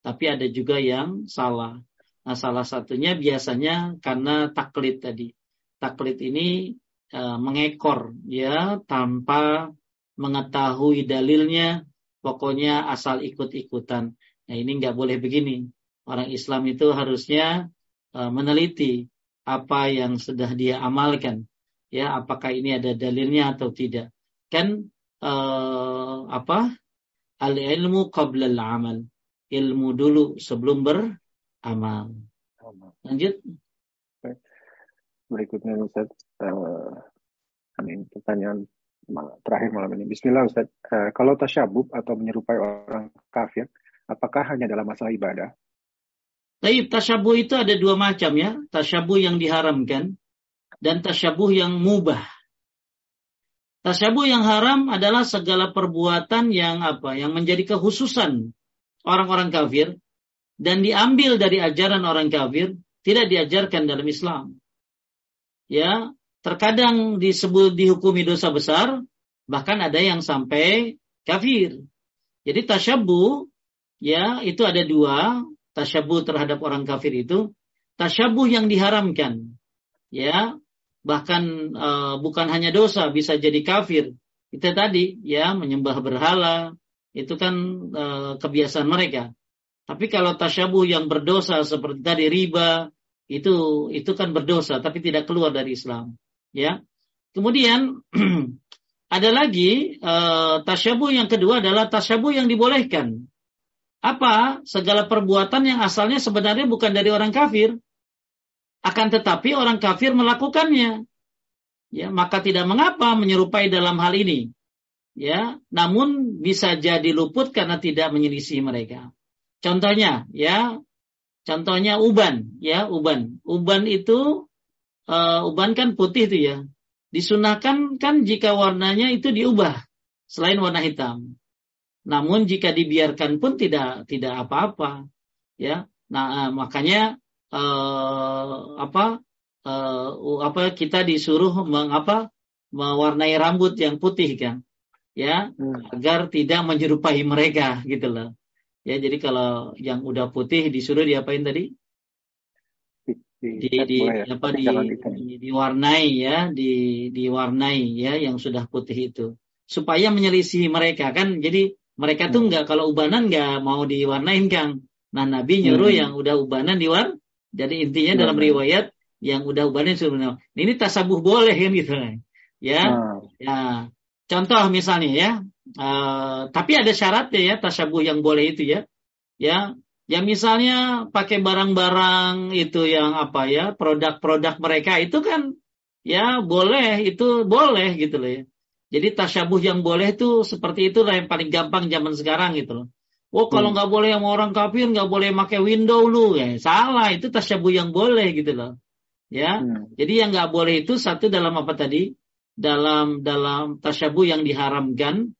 tapi ada juga yang salah. Nah, salah satunya biasanya karena taklid tadi. Taklid ini e, mengekor ya tanpa mengetahui dalilnya, pokoknya asal ikut-ikutan. Nah, ini nggak boleh begini. Orang Islam itu harusnya e, meneliti apa yang sudah dia amalkan ya apakah ini ada dalilnya atau tidak. Kan uh, apa? Al ilmu qabla al amal ilmu dulu sebelum beramal. Lanjut. Berikutnya Ustaz uh, ini pertanyaan terakhir malam ini. Bismillah Ustaz. Uh, kalau tasyabub atau menyerupai orang kafir apakah hanya dalam masalah ibadah? Tapi tasyabuh itu ada dua macam ya. Tasyabuh yang diharamkan dan tasyabuh yang mubah. Tasyabuh yang haram adalah segala perbuatan yang apa? Yang menjadi kekhususan orang-orang kafir dan diambil dari ajaran orang kafir, tidak diajarkan dalam Islam. Ya, terkadang disebut dihukumi dosa besar, bahkan ada yang sampai kafir. Jadi tasyabuh ya itu ada dua, tasyabuh terhadap orang kafir itu tasyabuh yang diharamkan ya bahkan uh, bukan hanya dosa bisa jadi kafir. Itu tadi ya menyembah berhala. Itu kan uh, kebiasaan mereka. Tapi kalau tasyabuh yang berdosa seperti tadi riba itu itu kan berdosa tapi tidak keluar dari Islam ya. Kemudian [clears throat] ada lagi uh, tasyabuh yang kedua adalah tasyabuh yang dibolehkan. Apa? Segala perbuatan yang asalnya sebenarnya bukan dari orang kafir akan tetapi orang kafir melakukannya. Ya maka tidak mengapa menyerupai dalam hal ini. Ya namun bisa jadi luput karena tidak menyelisih mereka. Contohnya ya contohnya uban ya uban. Uban itu uh, uban kan putih itu ya. Disunahkan kan jika warnanya itu diubah selain warna hitam. Namun jika dibiarkan pun tidak tidak apa-apa, ya. Nah, eh, makanya eh, apa eh, apa kita disuruh mengapa mewarnai rambut yang putih kan, ya, hmm. agar tidak menyerupai mereka gitu loh. Ya, jadi kalau yang udah putih disuruh diapain tadi? di, di, di ya. apa di, di diwarnai ya di diwarnai ya yang sudah putih itu supaya menyelisih mereka kan jadi mereka tuh hmm. nggak kalau ubanan nggak mau diwarnain Kang. Nah Nabi nyuruh hmm. yang udah ubanan diwar. Jadi intinya dalam riwayat yang udah suruh nah, ini tasabuh boleh kan gitu ya. Hmm. Ya. Contoh misalnya ya. Uh, tapi ada syaratnya ya tasabuh yang boleh itu ya. Ya. Ya misalnya pakai barang-barang itu yang apa ya produk-produk mereka itu kan ya boleh itu boleh gitu loh ya. Jadi tasyabuh yang boleh itu seperti itulah yang paling gampang zaman sekarang gitu loh. Oh kalau hmm. nggak hmm. boleh sama orang kafir nggak boleh pakai window lu ya salah itu tasyabuh yang boleh gitu loh. Ya, hmm. jadi yang nggak boleh itu satu dalam apa tadi dalam dalam tasyabuh yang diharamkan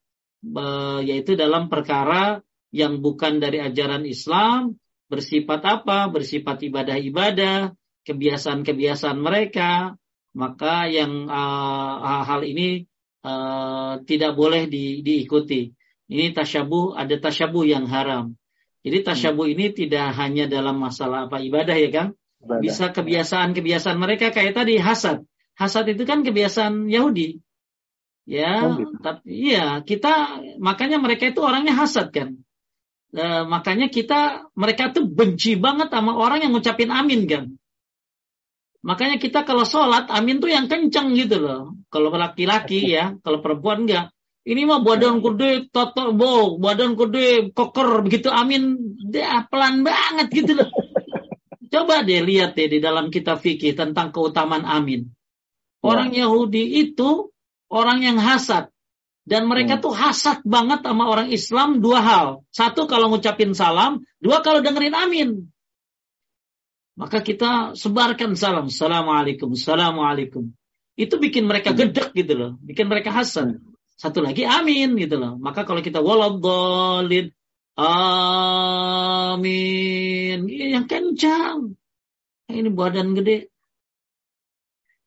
yaitu dalam perkara yang bukan dari ajaran Islam bersifat apa bersifat ibadah-ibadah kebiasaan-kebiasaan mereka maka yang uh, hal ini uh, tidak boleh di, diikuti ini tasyabuh ada tasyabuh yang haram jadi tasyabuh ini tidak hanya dalam masalah apa ibadah ya kan bisa kebiasaan-kebiasaan mereka kayak tadi hasad hasad itu kan kebiasaan Yahudi. Ya, oh, gitu. tapi iya kita makanya mereka itu orangnya hasad kan. E, makanya kita mereka tuh benci banget sama orang yang ngucapin amin kan. Makanya kita kalau sholat amin tuh yang kenceng gitu loh. Kalau laki-laki ya, kalau perempuan enggak. Ini mah badan gede, toto, bo, badan gede, koker, begitu amin, dia pelan banget gitu loh. [laughs] Coba deh lihat deh di dalam kitab fikih tentang keutamaan amin. Orang ya. Yahudi itu orang yang hasad. Dan mereka hmm. tuh hasad banget sama orang Islam dua hal. Satu kalau ngucapin salam, dua kalau dengerin amin. Maka kita sebarkan salam. Assalamualaikum, Assalamualaikum. Itu bikin mereka hmm. gedek gitu loh. Bikin mereka hasad. Satu lagi amin gitu loh. Maka kalau kita waladhalin, amin. Yang kencang. Ini badan gede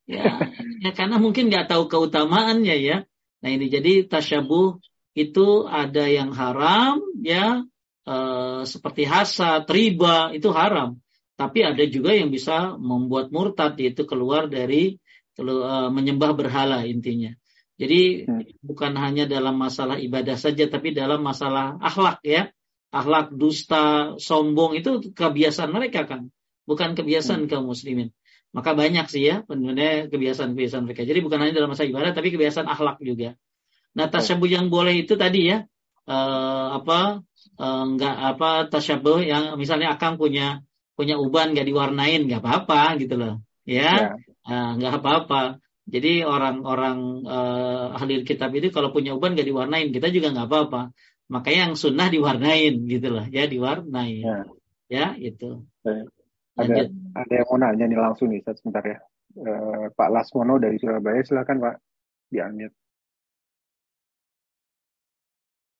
ya, ya karena mungkin nggak tahu keutamaannya ya. Nah ini jadi tasyabuh itu ada yang haram ya e, seperti hasad, riba itu haram. Tapi ada juga yang bisa membuat murtad yaitu keluar dari kelu, e, menyembah berhala intinya. Jadi hmm. bukan hanya dalam masalah ibadah saja tapi dalam masalah akhlak ya. Akhlak dusta, sombong itu kebiasaan mereka kan, bukan kebiasaan hmm. kaum muslimin. Maka banyak sih ya sebenarnya kebiasaan-kebiasaan mereka. Jadi bukan hanya dalam masa ibadah tapi kebiasaan akhlak juga. Nah tasyabuh yang boleh itu tadi ya uh, apa uh, enggak apa tasyabuh yang misalnya akang punya punya uban nggak diwarnain nggak apa-apa gitu loh ya, ya. Uh, apa-apa. Jadi orang-orang uh, ahli kitab itu kalau punya uban nggak diwarnain kita juga nggak apa-apa. Makanya yang sunnah diwarnain gitu loh ya diwarnain ya, ya itu. Ya. Ada ada yang mau nanya nih langsung nih, sebentar ya. Uh, Pak Lasmono dari Surabaya, silakan Pak, di unmute.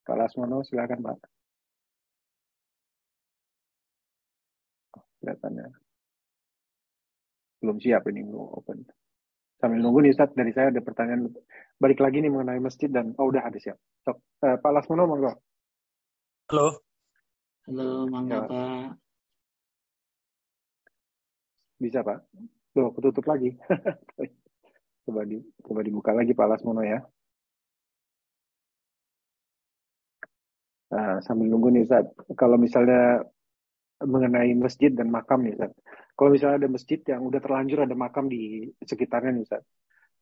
Pak Lasmono, silakan Pak. Oh, kelihatannya belum siap ini belum open. Sambil nunggu nih Ustaz, dari saya ada pertanyaan balik lagi nih mengenai masjid dan oh udah ada siap. Sok, uh, Pak Lasmono monggo. Halo. Halo, mangga Pak. Bisa Pak. Loh, ketutup lagi. [laughs] coba di coba dibuka lagi Pak Lasmono ya. Nah, sambil nunggu nih Ustaz, kalau misalnya mengenai masjid dan makam nih Ustaz. Kalau misalnya ada masjid yang udah terlanjur ada makam di sekitarnya nih Ustaz.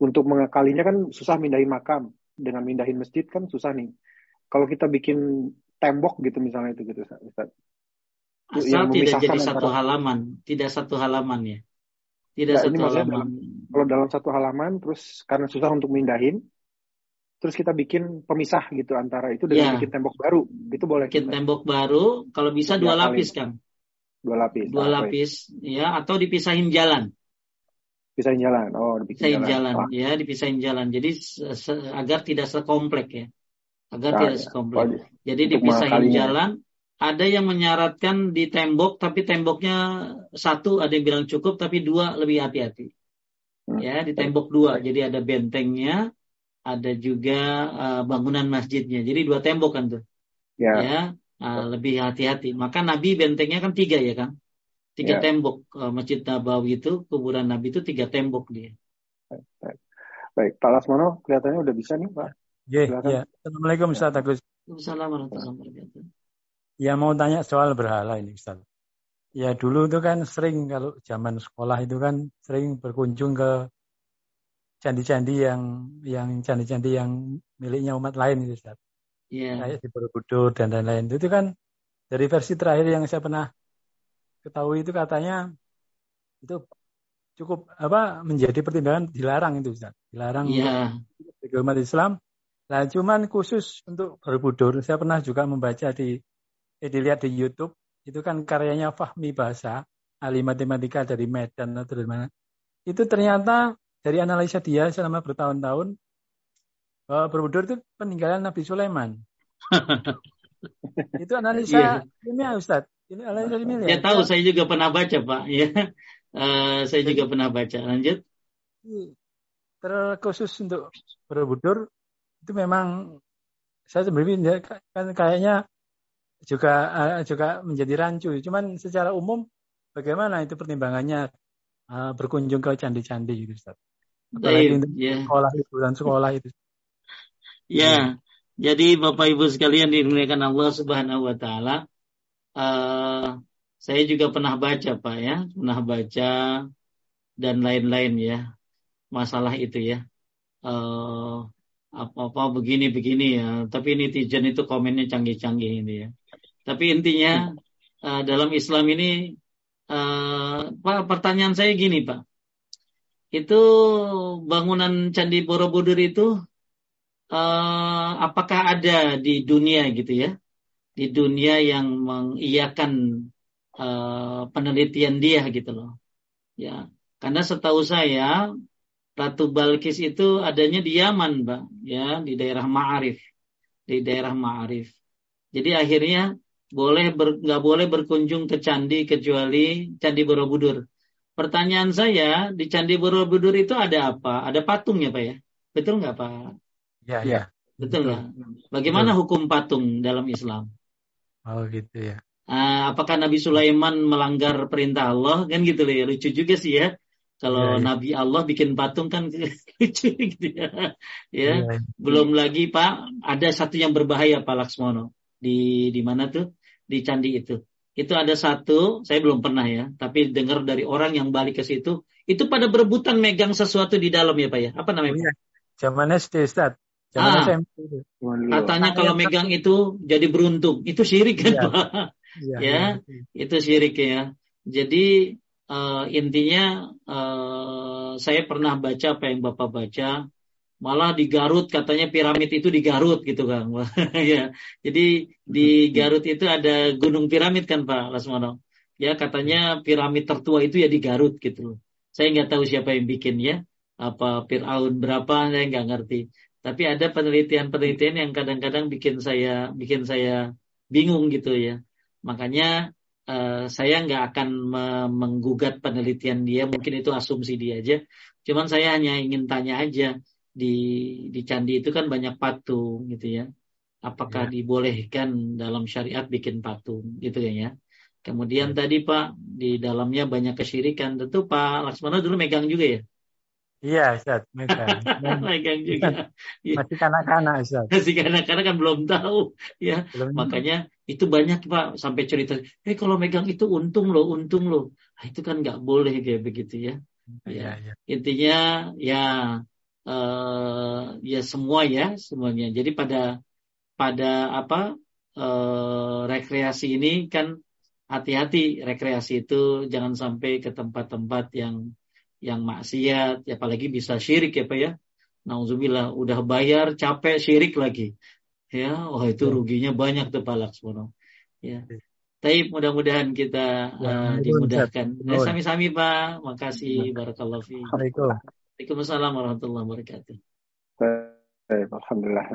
Untuk mengakalinya kan susah mindahin makam. Dengan mindahin masjid kan susah nih. Kalau kita bikin tembok gitu misalnya itu gitu Ustaz. Asal tidak jadi satu halaman, tidak satu halaman ya. Tidak ya, satu halaman. Dalam, kalau dalam satu halaman, terus karena susah untuk mindahin, terus kita bikin pemisah gitu antara itu dengan ya. bikin tembok baru, itu boleh. Bikin kita. tembok baru, kalau bisa dua lapis kan. Dua lapis. Dua ah, lapis, ya, atau dipisahin jalan. Pisahin jalan, oh, dipisahin jalan, jalan. ya, dipisahin jalan. Jadi agar tidak sekomplek ya, agar nah, tidak ya. sekomplek. Oh, Jadi dipisahin jalan, ada yang menyaratkan di tembok tapi temboknya satu ada yang bilang cukup tapi dua lebih hati-hati hmm. ya di tembok dua jadi ada bentengnya ada juga uh, bangunan masjidnya jadi dua tembok kan tuh ya, ya uh, lebih hati-hati maka Nabi bentengnya kan tiga ya kan tiga ya. tembok uh, masjid Nabawi itu kuburan Nabi itu tiga tembok dia baik, baik. Pak Lasmono kelihatannya udah bisa nih Pak yeah, yeah. Assalamualaikum Ustaz Agus Assalamualaikum warahmatullahi wabarakatuh Ya mau tanya soal berhala ini Ustaz. Ya dulu itu kan sering kalau zaman sekolah itu kan sering berkunjung ke candi-candi yang yang candi-candi yang miliknya umat lain itu Ustaz. Yeah. Kayak di Borobudur dan lain-lain. Itu kan dari versi terakhir yang saya pernah ketahui itu katanya itu cukup apa menjadi pertimbangan dilarang itu Ustaz. Dilarang yeah. bagi umat Islam. Nah, cuman khusus untuk Borobudur saya pernah juga membaca di eh, dilihat di YouTube itu kan karyanya Fahmi Bahasa ahli matematika dari Medan atau dari mana itu ternyata dari analisa dia selama bertahun-tahun bahwa Borobudur itu peninggalan Nabi Sulaiman. [laughs] itu analisa yeah. ilmiah Ustaz. Ini analisa ilmiah. Ya tahu, saya juga pernah baca Pak. Ya, uh, saya juga pernah baca. Lanjut. Terkhusus untuk Borobudur itu memang saya sebenarnya kan kayaknya juga uh, juga menjadi rancu. Cuman secara umum bagaimana itu pertimbangannya uh, berkunjung ke candi-candi gitu Ustaz? Apalagi yeah. sekolah liburan sekolah itu. Ya, yeah. jadi Bapak Ibu sekalian dimuliakan Allah Subhanahu wa taala. Uh, saya juga pernah baca Pak ya, pernah baca dan lain-lain ya masalah itu ya. Uh, apa-apa begini-begini ya. Tapi netizen itu komennya canggih-canggih ini ya. Tapi intinya uh, dalam Islam ini, uh, Pak, pertanyaan saya gini Pak itu bangunan Candi Borobudur itu uh, apakah ada di dunia gitu ya? Di dunia yang mengiyakan uh, penelitian dia gitu loh. Ya, karena setahu saya Ratu Balkis itu adanya di Yaman, Mbak, ya, di daerah Ma'arif. Di daerah Ma'arif. Jadi akhirnya boleh nggak boleh berkunjung ke candi kecuali Candi Borobudur. Pertanyaan saya di Candi Borobudur itu ada apa? Ada patungnya Pak ya? Betul nggak Pak? Ya, ya. Betul nggak? Bagaimana hukum patung dalam Islam? Oh gitu ya. Uh, apakah Nabi Sulaiman melanggar perintah Allah? Kan gitu loh ya. Lucu juga sih ya. Kalau ya, ya. Nabi Allah bikin patung kan [laughs] lucu gitu ya. ya. ya. Belum lagi Pak, ada satu yang berbahaya Pak Laksmono. Di di mana tuh? Di candi itu itu ada satu, saya belum pernah ya, tapi dengar dari orang yang balik ke situ, itu pada berebutan megang sesuatu di dalam ya Pak ya. Apa namanya? Oh, iya. Zaman SD, Ustaz. Zaman ah, SMP. Katanya kalau megang itu jadi beruntung. Itu syirik kan, iya. Pak? Iya, ya, iya. itu syirik ya. Jadi uh, intinya uh, saya pernah baca apa yang Bapak baca malah di Garut katanya piramid itu di Garut gitu kan [laughs] ya jadi di Garut itu ada gunung piramid kan Pak Lasmono ya katanya piramid tertua itu ya di Garut gitu saya nggak tahu siapa yang bikin ya apa Fir'aun berapa saya nggak ngerti tapi ada penelitian-penelitian yang kadang-kadang bikin saya bikin saya bingung gitu ya makanya uh, saya nggak akan menggugat penelitian dia mungkin itu asumsi dia aja cuman saya hanya ingin tanya aja di di candi itu kan banyak patung gitu ya. Apakah ya. dibolehkan dalam syariat bikin patung gitu ya ya. Kemudian ya. tadi Pak di dalamnya banyak kesyirikan. Tentu Pak Laksmana dulu megang juga ya. Iya, Ustaz, megang. [laughs] megang juga. Iya. Masih kanak-kanak, Ustaz. Masih kanak-kanak kan belum tahu, ya. Belum Makanya itu banyak Pak sampai cerita, "Eh, kalau megang itu untung loh, untung loh." Nah, itu kan nggak boleh kayak begitu ya. Iya, ya. ya. Intinya ya uh, ya semua ya semuanya. Jadi pada pada apa uh, rekreasi ini kan hati-hati rekreasi itu jangan sampai ke tempat-tempat yang yang maksiat, ya apalagi bisa syirik ya Pak ya. Nauzubillah udah bayar capek syirik lagi. Ya, wah oh, itu ya. ruginya banyak tuh Pak Laksmono. Ya. ya. Tapi mudah-mudahan kita ya, uh, dimudahkan. Ya, sami-sami Pak. Makasih. Barakallahu fiik. Waalaikumsalam warahmatullahi wabarakatuh. Baik, Alhamdulillah.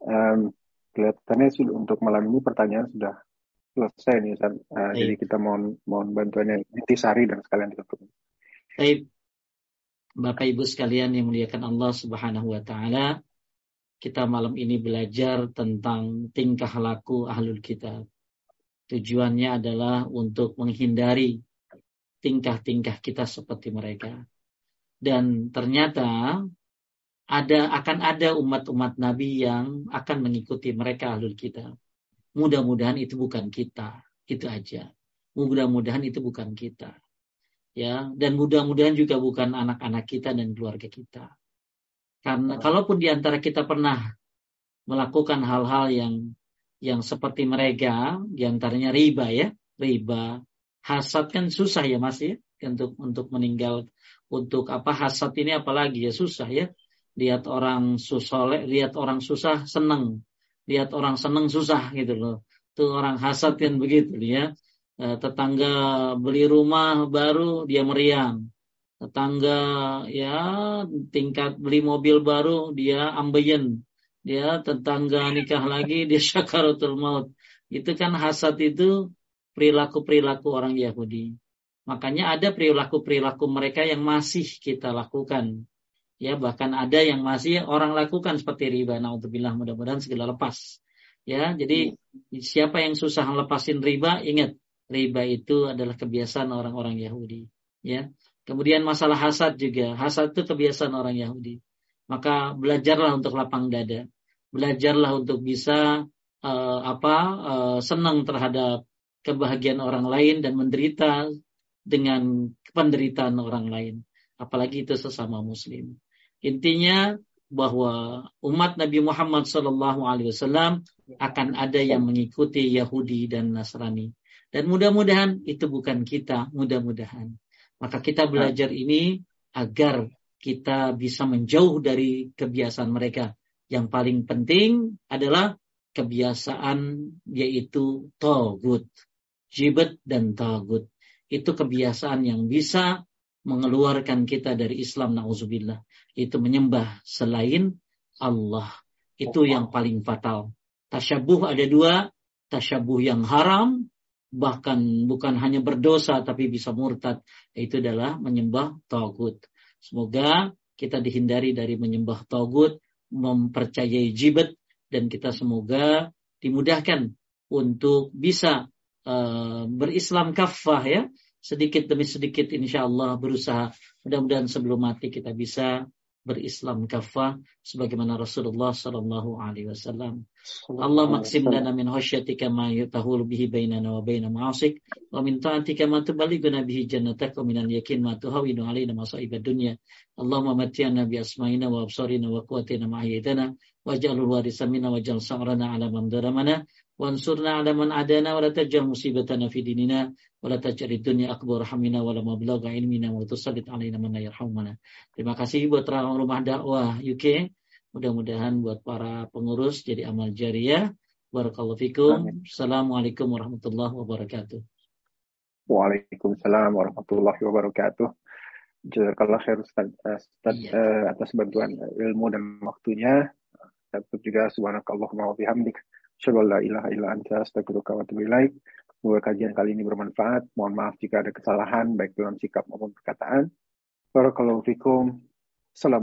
Um, kelihatannya sudah untuk malam ini pertanyaan sudah selesai nih Ustaz. Uh, jadi kita mohon mohon bantuannya intisari dan sekalian ditutup. Baik. Bapak Ibu sekalian yang muliakan Allah Subhanahu wa taala, kita malam ini belajar tentang tingkah laku ahlul kitab. Tujuannya adalah untuk menghindari tingkah-tingkah kita seperti mereka dan ternyata ada akan ada umat-umat Nabi yang akan mengikuti mereka ahlul kita. Mudah-mudahan itu bukan kita, itu aja. Mudah-mudahan itu bukan kita. Ya, dan mudah-mudahan juga bukan anak-anak kita dan keluarga kita. Karena kalaupun di antara kita pernah melakukan hal-hal yang yang seperti mereka, di antaranya riba ya, riba, hasad kan susah ya Mas ya, untuk untuk meninggal untuk apa hasad ini apalagi ya susah ya. Lihat orang susah lihat orang susah seneng. Lihat orang seneng susah gitu loh. Tuh orang hasad kan begitu ya tetangga beli rumah baru dia meriang. Tetangga ya tingkat beli mobil baru dia ambeien. Dia tetangga nikah lagi [laughs] dia syakaratul maut. Itu kan hasad itu perilaku-perilaku orang Yahudi. Makanya ada perilaku-perilaku mereka yang masih kita lakukan. Ya bahkan ada yang masih orang lakukan seperti riba. Naudzubillah mudah-mudahan segala lepas. Ya jadi siapa yang susah lepasin riba ingat riba itu adalah kebiasaan orang-orang Yahudi ya Kemudian masalah hasad juga. Hasad itu kebiasaan orang Yahudi. Maka belajarlah untuk lapang dada. Belajarlah untuk bisa uh, apa uh, senang terhadap kebahagiaan orang lain dan menderita dengan penderitaan orang lain. Apalagi itu sesama muslim. Intinya bahwa umat Nabi Muhammad Wasallam akan ada yang mengikuti Yahudi dan Nasrani. Dan mudah-mudahan itu bukan kita, mudah-mudahan. Maka kita belajar ini agar kita bisa menjauh dari kebiasaan mereka. Yang paling penting adalah kebiasaan yaitu togut. Jibet dan togut. Itu kebiasaan yang bisa mengeluarkan kita dari Islam na'udzubillah. Itu menyembah selain Allah. Itu yang paling fatal. Tasyabuh ada dua. Tasyabuh yang haram bahkan bukan hanya berdosa tapi bisa murtad. Itu adalah menyembah togut. Semoga kita dihindari dari menyembah togut, mempercayai jibet dan kita semoga dimudahkan untuk bisa uh, berislam kafah ya. Sedikit demi sedikit insya Allah berusaha. Mudah-mudahan sebelum mati kita bisa berislam kafah sebagaimana Rasulullah sallallahu alaihi wasallam. Allah maksim lana min khasyatika ma yutahul bihi bainana wa baina ma'asik wa min ta'atika ma tuballighuna bihi jannatak wa min al-yakin ma tuhawinu alaina masa'ib ad-dunya. Allahumma matti'na bi asma'ina wa absarina wa quwwatina ma ahyaytana waj'alhu warisa minna waj'al sa'rana ala man dharamana wansurna ala man adana wa la taj'al musibatana fi dinina wala taj'alid dunya akbar hamina wala mablagha ilmina wa tusallit alaina man yarhamuna. Terima kasih buat rumah dakwah UK. Mudah-mudahan buat para pengurus jadi amal jariah. Barakallahu fikum. Assalamualaikum warahmatullahi wabarakatuh. Waalaikumsalam warahmatullahi wabarakatuh. Jazakallah khair Ustaz, Ustaz uh, atas bantuan ilmu dan waktunya. Dan juga subhanakallahumma wa bihamdik. Syallallahu ilaha illa anta astagfiruka wa atubu ilaik. Semoga kajian kali ini bermanfaat. Mohon maaf jika ada kesalahan baik dalam sikap maupun perkataan. Barakallahu fikum. Salam